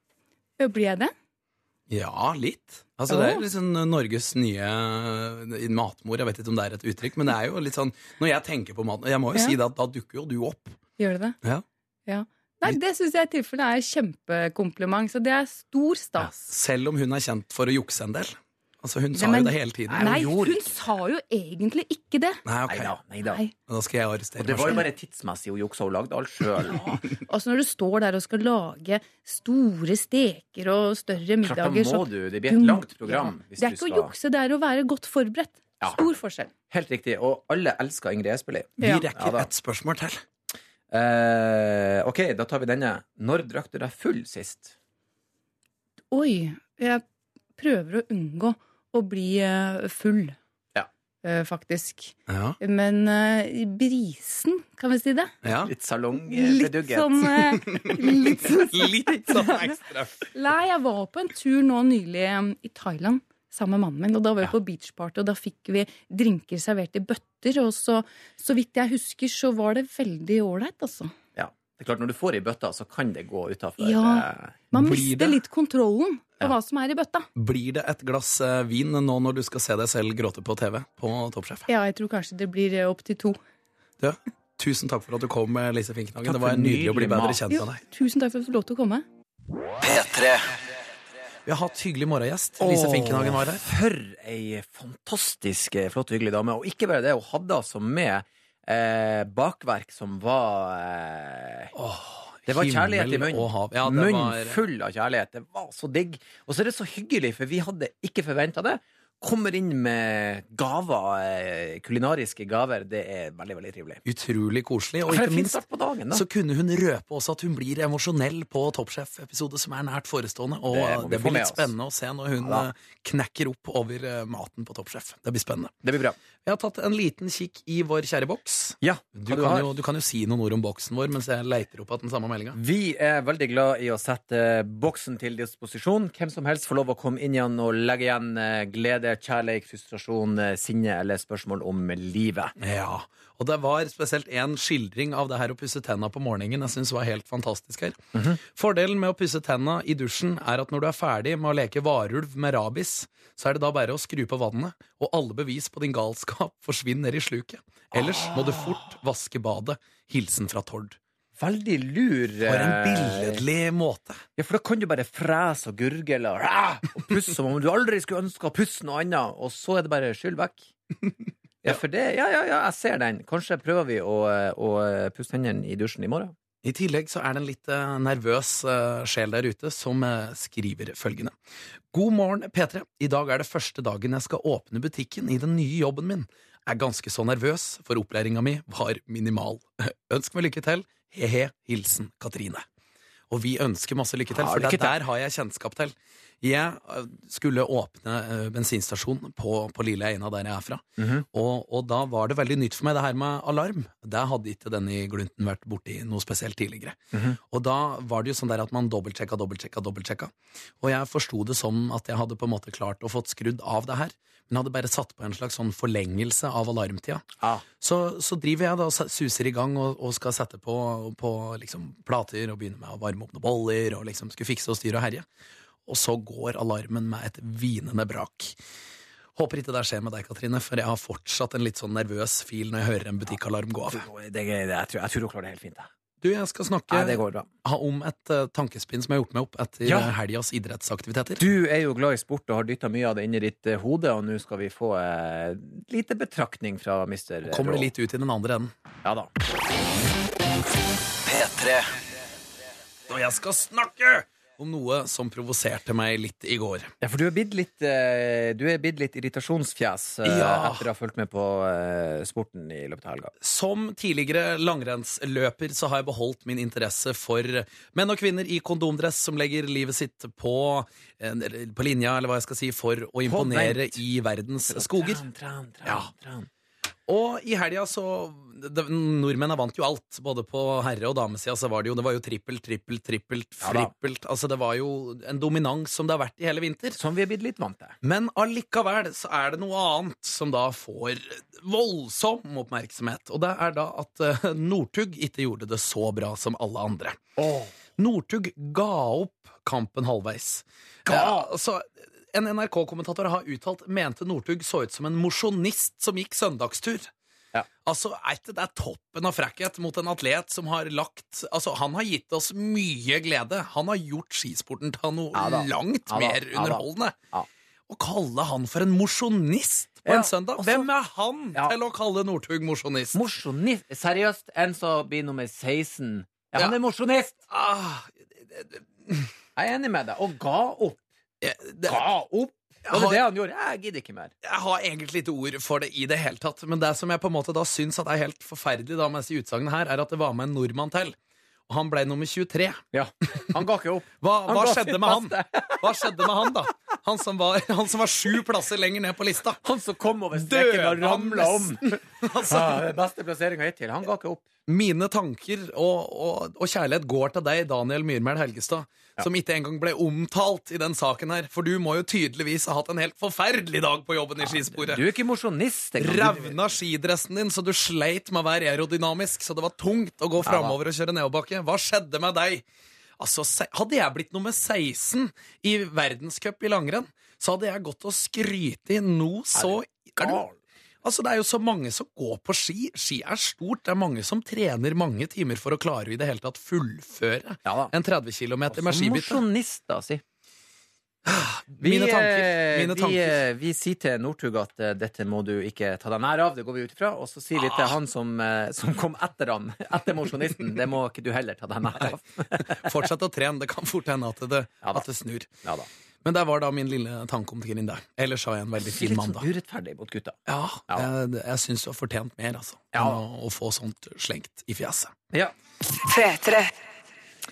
Blir jeg det? Ja, litt. Altså, Det er liksom Norges nye eh, matmor. Jeg vet ikke om det er et uttrykk, men det er jo litt sånn Når jeg tenker på mat Jeg må jo Ja. si det at da dukker jo du opp. Gjør det det? Ja. Ja. Nei, det syns jeg i tilfelle er kjempekompliment. Så det er stor stas. Selv om hun er kjent for å jukse en del. Altså, Hun sa men- jo det hele tiden. Nei, hun sa jo egentlig ikke det. Nei, okay. Neida, neida. Nei da. Skal jeg arrestere Og det var jo bare tidsmessig. Hun juksa, hun lagde alt sjøl. Altså Når du står der og skal lage store steker og større middager Klart da må så du. Det blir et langt program. Ja, Hvis Det er du ikke å skal jukse, det er å være godt forberedt. Ja. Stor forskjell. Helt riktig. Og alle elsker Ingrid Espelid. Vi rekker Ja, et spørsmål til. Uh, ok, da tar vi denne. Når drakk du deg full sist? Oi, jeg prøver å unngå å bli eh, full. Ja. Eh, faktisk. Ja. Men eh, brisen, kan vi si det? ja. Litt salong Litt sånn Litt sånn Litt sånn ekstra. Nei, jeg var på en tur nå nylig i Thailand sammen med mannen min. Og da var vi på beachparty, og da fikk vi drinker servert i bøtter. Og så, så vidt jeg husker, så var det veldig ålreit, altså. Ja. Det er klart, Når du får i bøtta, så kan det gå utafor. Ja. Man mister litt kontrollen på Ja. hva som er i bøtta. Blir det et glass eh, vin nå når du skal se deg selv gråte på TV på Toppsjef? Ja, jeg tror kanskje det blir eh, opp til to. Ja. tusen takk for at du kom, eh, Lise Finknagen. Det var nydelig å bli bedre kjent med deg. tusen takk for at du fikk lov til å komme. P3. Vi har hatt hyggelig morgengjest. Lise Finkenhagen var her. For ei fantastisk flott og hyggelig dame. Og ikke bare det, hun hadde altså med eh, bakverk som var eh, Det var kjærlighet i munnen. Ja, det Munn var- full av kjærlighet. Det var så digg. Og så er det så hyggelig, for vi hadde ikke forventa det. Kommer inn med gaver, eh, kulinariske gaver. Det er veldig, veldig trivelig. Utrolig koselig. Og ikke minst dagen, da. så kunne hun røpe også at hun blir emosjonell på Toppsjef-episode som er nært forestående. Og Det det, blir litt spennende å se når hun Ja eh, knekker opp over eh, maten på Toppsjef. Det blir spennende. Det blir bra. Vi har tatt en liten kikk i vår kjære boks. Ja, Du du kan, jo, du kan jo si noen ord om boksen vår mens jeg leiter opp at den samme meldinga. Vi er veldig glad i å sette boksen til disposisjon. Hvem som helst får lov å komme inn igjen og legge igjen eh, glede, kjærlighet, frustrasjon, eh, sinne eller spørsmål om livet. Ja, og det var spesielt en skildring av det her å pusse tenna på morgenen jeg synes var helt fantastisk her. Mhm. Fordelen med å pusse tenna i dusjen er at når du er ferdig med å leke varulv med rabis, så er det da bare å skru på vannet, og alle bevis på din galskap forsvinner i sluket. Ellers må du fort vaske badet. Hilsen fra Tord. Veldig lur. For en eh, billedlig måte. Ja, for da kan du bare frese og gurgle og, ah, og pusse som om du aldri skulle ønske å pusse noe annet, og så er det bare skyld vekk. Ja, for det, ja, ja, ja, jeg ser den. Kanskje prøver vi å, å pusse hendene i dusjen i morgen. I tillegg så er det en litt eh, nervøs eh, sjel der ute som skriver følgende. God morgen, P3. I dag er det første dagen jeg skal åpne butikken i den nye jobben min. Jeg er ganske så nervøs, for opplæringa mi var minimal. Ønsk meg lykke til. He-he. Hilsen Katrine. Og vi ønsker masse lykke til, for lykke det til. der har jeg kjennskap til. Jeg eh, skulle åpne uh, bensinstasjon på, på Lille Eina, der jeg er fra. Mhm. og, og da var det veldig nytt for meg, det her med alarm. Der hadde ikke den i Glunten vært borti noe spesielt tidligere. Mhm. Og da var det jo sånn der at man dobbeltsjekka, dobbeltsjekka, dobbeltsjekka. Og jeg forsto det som at jeg hadde på en måte klart å fått skrudd av det her. Men hadde bare satt på en slags sånn forlengelse av alarmtida. Ah. Så, så driver jeg da og suser i gang og, og skal sette på, på liksom plater og begynne med å varme opp noen boller og liksom skulle fikse og styre og herje. Og så går alarmen med et hvinende brak. Håper ikke det skjer med deg, Katrine, for jeg har fortsatt en litt sånn nervøs fil når jeg hører en butikkalarm gå av. Det, det, jeg, tror, jeg tror du klarer det helt fint. jeg. Du, jeg skal snakke det ha om et uh, tankespinn som jeg har gjort meg opp etter Ja. helgas idrettsaktiviteter. Du er jo glad i sport og har dytta mye av det inn i ditt uh, hode, og nå skal vi få uh, lite betraktning fra mister Kommer det litt ut i den andre enden. Ja da. P3. Og jeg skal snakke om noe som provoserte meg litt i går. Ja, for du er blitt litt, eh, du blitt litt irritasjonsfjes eh, Ja. etter å ha fulgt med på eh, sporten i løpet av helga. Som tidligere langrennsløper så har jeg beholdt min interesse for menn og kvinner i kondomdress som legger livet sitt på, på linja, eller hva jeg skal si, for å imponere i verdens skoger. Tran, tran, tran, Ja. Og i helga så det, Nordmennene vant jo alt. Både på herre- og damesida så var det jo Det var jo trippelt, trippelt, trippelt, frippelt. altså det var jo en dominans som det har vært i hele vinter. Som vi er blitt litt vant til. Men allikevel så er det noe annet som da får voldsom oppmerksomhet. Og det er da at uh, Northug ikke gjorde det så bra som alle andre. Northug ga opp kampen halvveis. Ga. Uh, så en NRK-kommentator har uttalt mente Northug så ut som en mosjonist som gikk søndagstur. Ja. Altså, det er toppen av frekkhet mot en atlet som har lagt Altså, Han har gitt oss mye glede. Han har gjort skisporten til noe Ja langt Ja mer underholdende. Å kalle han for en mosjonist på en søndag Hvem er han til å kalle Northug mosjonist? Mosjonist? Seriøst, en som blir nummer 16. Ja, han er mosjonist! ah, Jeg er enig med deg. Og ga opp. jeg, det, Ga opp! Jeg Var det det han gjorde? Jeg gidder ikke mer. jeg har egentlig ikke ord for det i det hele tatt. Men det som jeg på en måte da syns at er helt forferdelig da med disse utsagnene her, er at det var med en nordmann til. Og han ble nummer 23. Ja, Han ga ikke opp. Hva, hva skjedde med han? Hva skjedde med han, da? Han som var, han som var sju plasser lenger ned på lista. Han som kom over streken og ramla om. Altså, Ja, det beste plasseringa hittil. Han ga ikke opp. Mine tanker og, og, og kjærlighet går til deg, Daniel Myrmæl Helgestad, som ikke engang ble omtalt i den saken her. For du må jo tydeligvis ha hatt en helt forferdelig dag på jobben i skisporet. Du er ikke mosjonist. Ravna skidressen din så du sleit med å være aerodynamisk, så det var tungt å gå framover og kjøre nedoverbakke. Hva skjedde med deg? Altså, Hadde jeg blitt nummer 16 i verdenscup i langrenn, så hadde jeg gått og skrytt i noe så Er du-. Altså, Det er jo så mange som går på ski. Ski er stort. Det er mange som trener mange timer for å klare i det hele tatt fullføre Ja en 30 km med skibytte. mosjonister, si. Mine tanker. eh, Mine vi, tanker. Vi, vi sier til Northug at uh, dette må du ikke ta deg nær av, det går vi ut ifra. Og så sier vi Ah. til han som, uh, som kom etter han, etter mosjonisten, det må ikke du heller ta deg nær av. Fortsett å trene. Det kan fort hende at det, Ja at det snur. Ja da. Men der var da min lille tanke om Trine. Ellers har jeg en veldig Det fin litt mandag. sånn urettferdig mot gutta. Ja, Ja. jeg, jeg syns du har fortjent mer, altså. Ja. Enn å, å få sånt slengt i fjeset. Ja.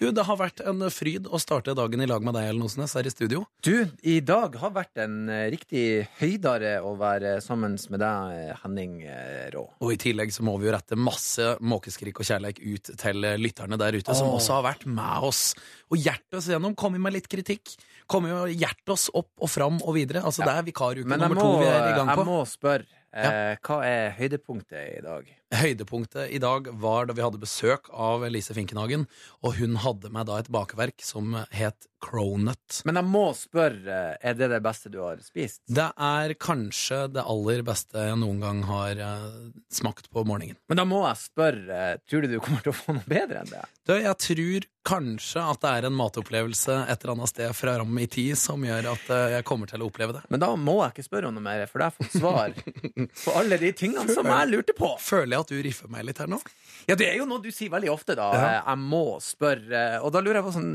Du, det har vært en fryd å starte dagen i lag med deg, Ellen Osnes, her i studio. Du, i dag har vært en eh, riktig høydare å være sammen med deg, eh, Henning eh, Rå. Og i tillegg så må vi jo rette masse måkeskrik og kjærleik ut til lytterne der ute, som også har vært med oss og hjertet oss gjennom. Kommet med litt kritikk. Kommet jo hjertet oss opp og fram og videre. Altså, Det er vikaruke nummer to vi er i gang på. Men jeg må spørre, eh, hva er høydepunktet i dag? Høydepunktet i dag var da vi hadde besøk av Elise Finkenhagen, og hun hadde med da et bakeverk som het Cronut. Men jeg må spørre, er det det beste du har spist? Det er kanskje det aller beste jeg noen gang har eh, smakt på morgenen. Men da må jeg spørre, tror du du kommer til å få noe bedre enn det? Du, jeg tror kanskje at det er en matopplevelse et eller annet sted fra ram i tid som gjør at eh, jeg kommer til å oppleve det. Men da må jeg ikke spørre om noe mer, for da har jeg fått svar på alle de tingene som jeg lurte på. Føler jeg at du riffer meg litt her nå? Ja, det er jo noe du sier veldig ofte, da. Ja. Jeg må spørre. Og da lurer jeg på sånn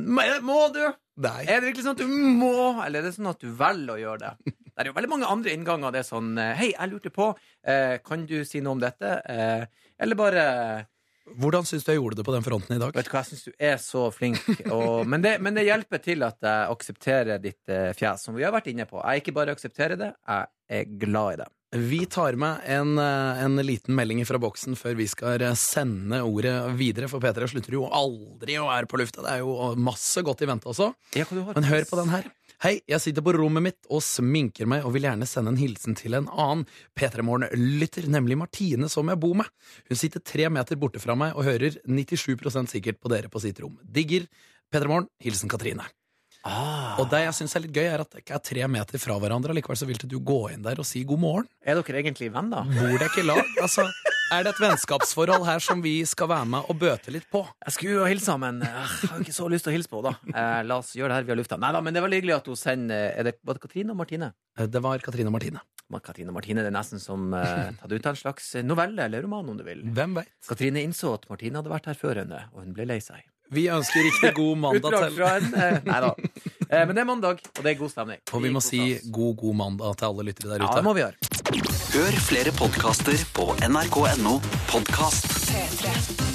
Må du? Nei. Er det virkelig sånn at du må, eller er det sånn at du velger å gjøre det? Det er jo veldig mange andre innganger. Det er sånn Hei, jeg lurte på, eh, kan du si noe om dette? Eh, eller bare Hvordan syns du jeg gjorde det på den fronten i dag? Vet du hva, jeg syns du er så flink. Og, men, det, men det hjelper til at jeg aksepterer ditt eh, fjes, som vi har vært inne på. Jeg ikke bare aksepterer det, jeg er glad i det. Vi tar med en, eh, en liten melding fra boksen før vi skal eh, sende ordet videre, for P3 slutter jo aldri å være på lufta. Det er jo masse godt i vente også. Men hør på den her. Hei, jeg sitter på rommet mitt og sminker meg og vil gjerne sende en hilsen til en annen P3 Morgen-lytter, nemlig Martine, som jeg bor med. Hun sitter tre meter borte fra meg og hører 97% sikkert på dere på sitt rom. Digger P3 Morgen. Hilsen Katrine. Ah. Og det jeg syns er litt gøy, er at det ikke er tre meter fra hverandre. Likevel så vil du gå inn der og si god morgen. Er dere egentlig venner? Bor dere ikke i lag? Altså, er det et vennskapsforhold her som vi skal være med og bøte litt på? Jeg skulle jo hilse, men eh, jeg har ikke så lyst til å hilse på henne, da. Eh, la oss gjøre det her via lufta. Nei da, men det var hyggelig at hun sender Er det, Var det Katrine og Martine? Eh, Det var Katrine og Martine. Katrine og Martine, Det er nesten som eh, tatt ut av en slags novelle eller roman, om du vil. Hvem veit? Katrine innså at Martine hadde vært her før henne, og hun ble lei seg. Vi ønsker riktig god mandag til fra en eh, Nei da. Eh, men det er mandag, og det er god stemning. Og vi må si god, god mandag til alle lyttere der Ja, ute. det må vi gjøre. Hør flere podkaster på nrk.no podkast. P3.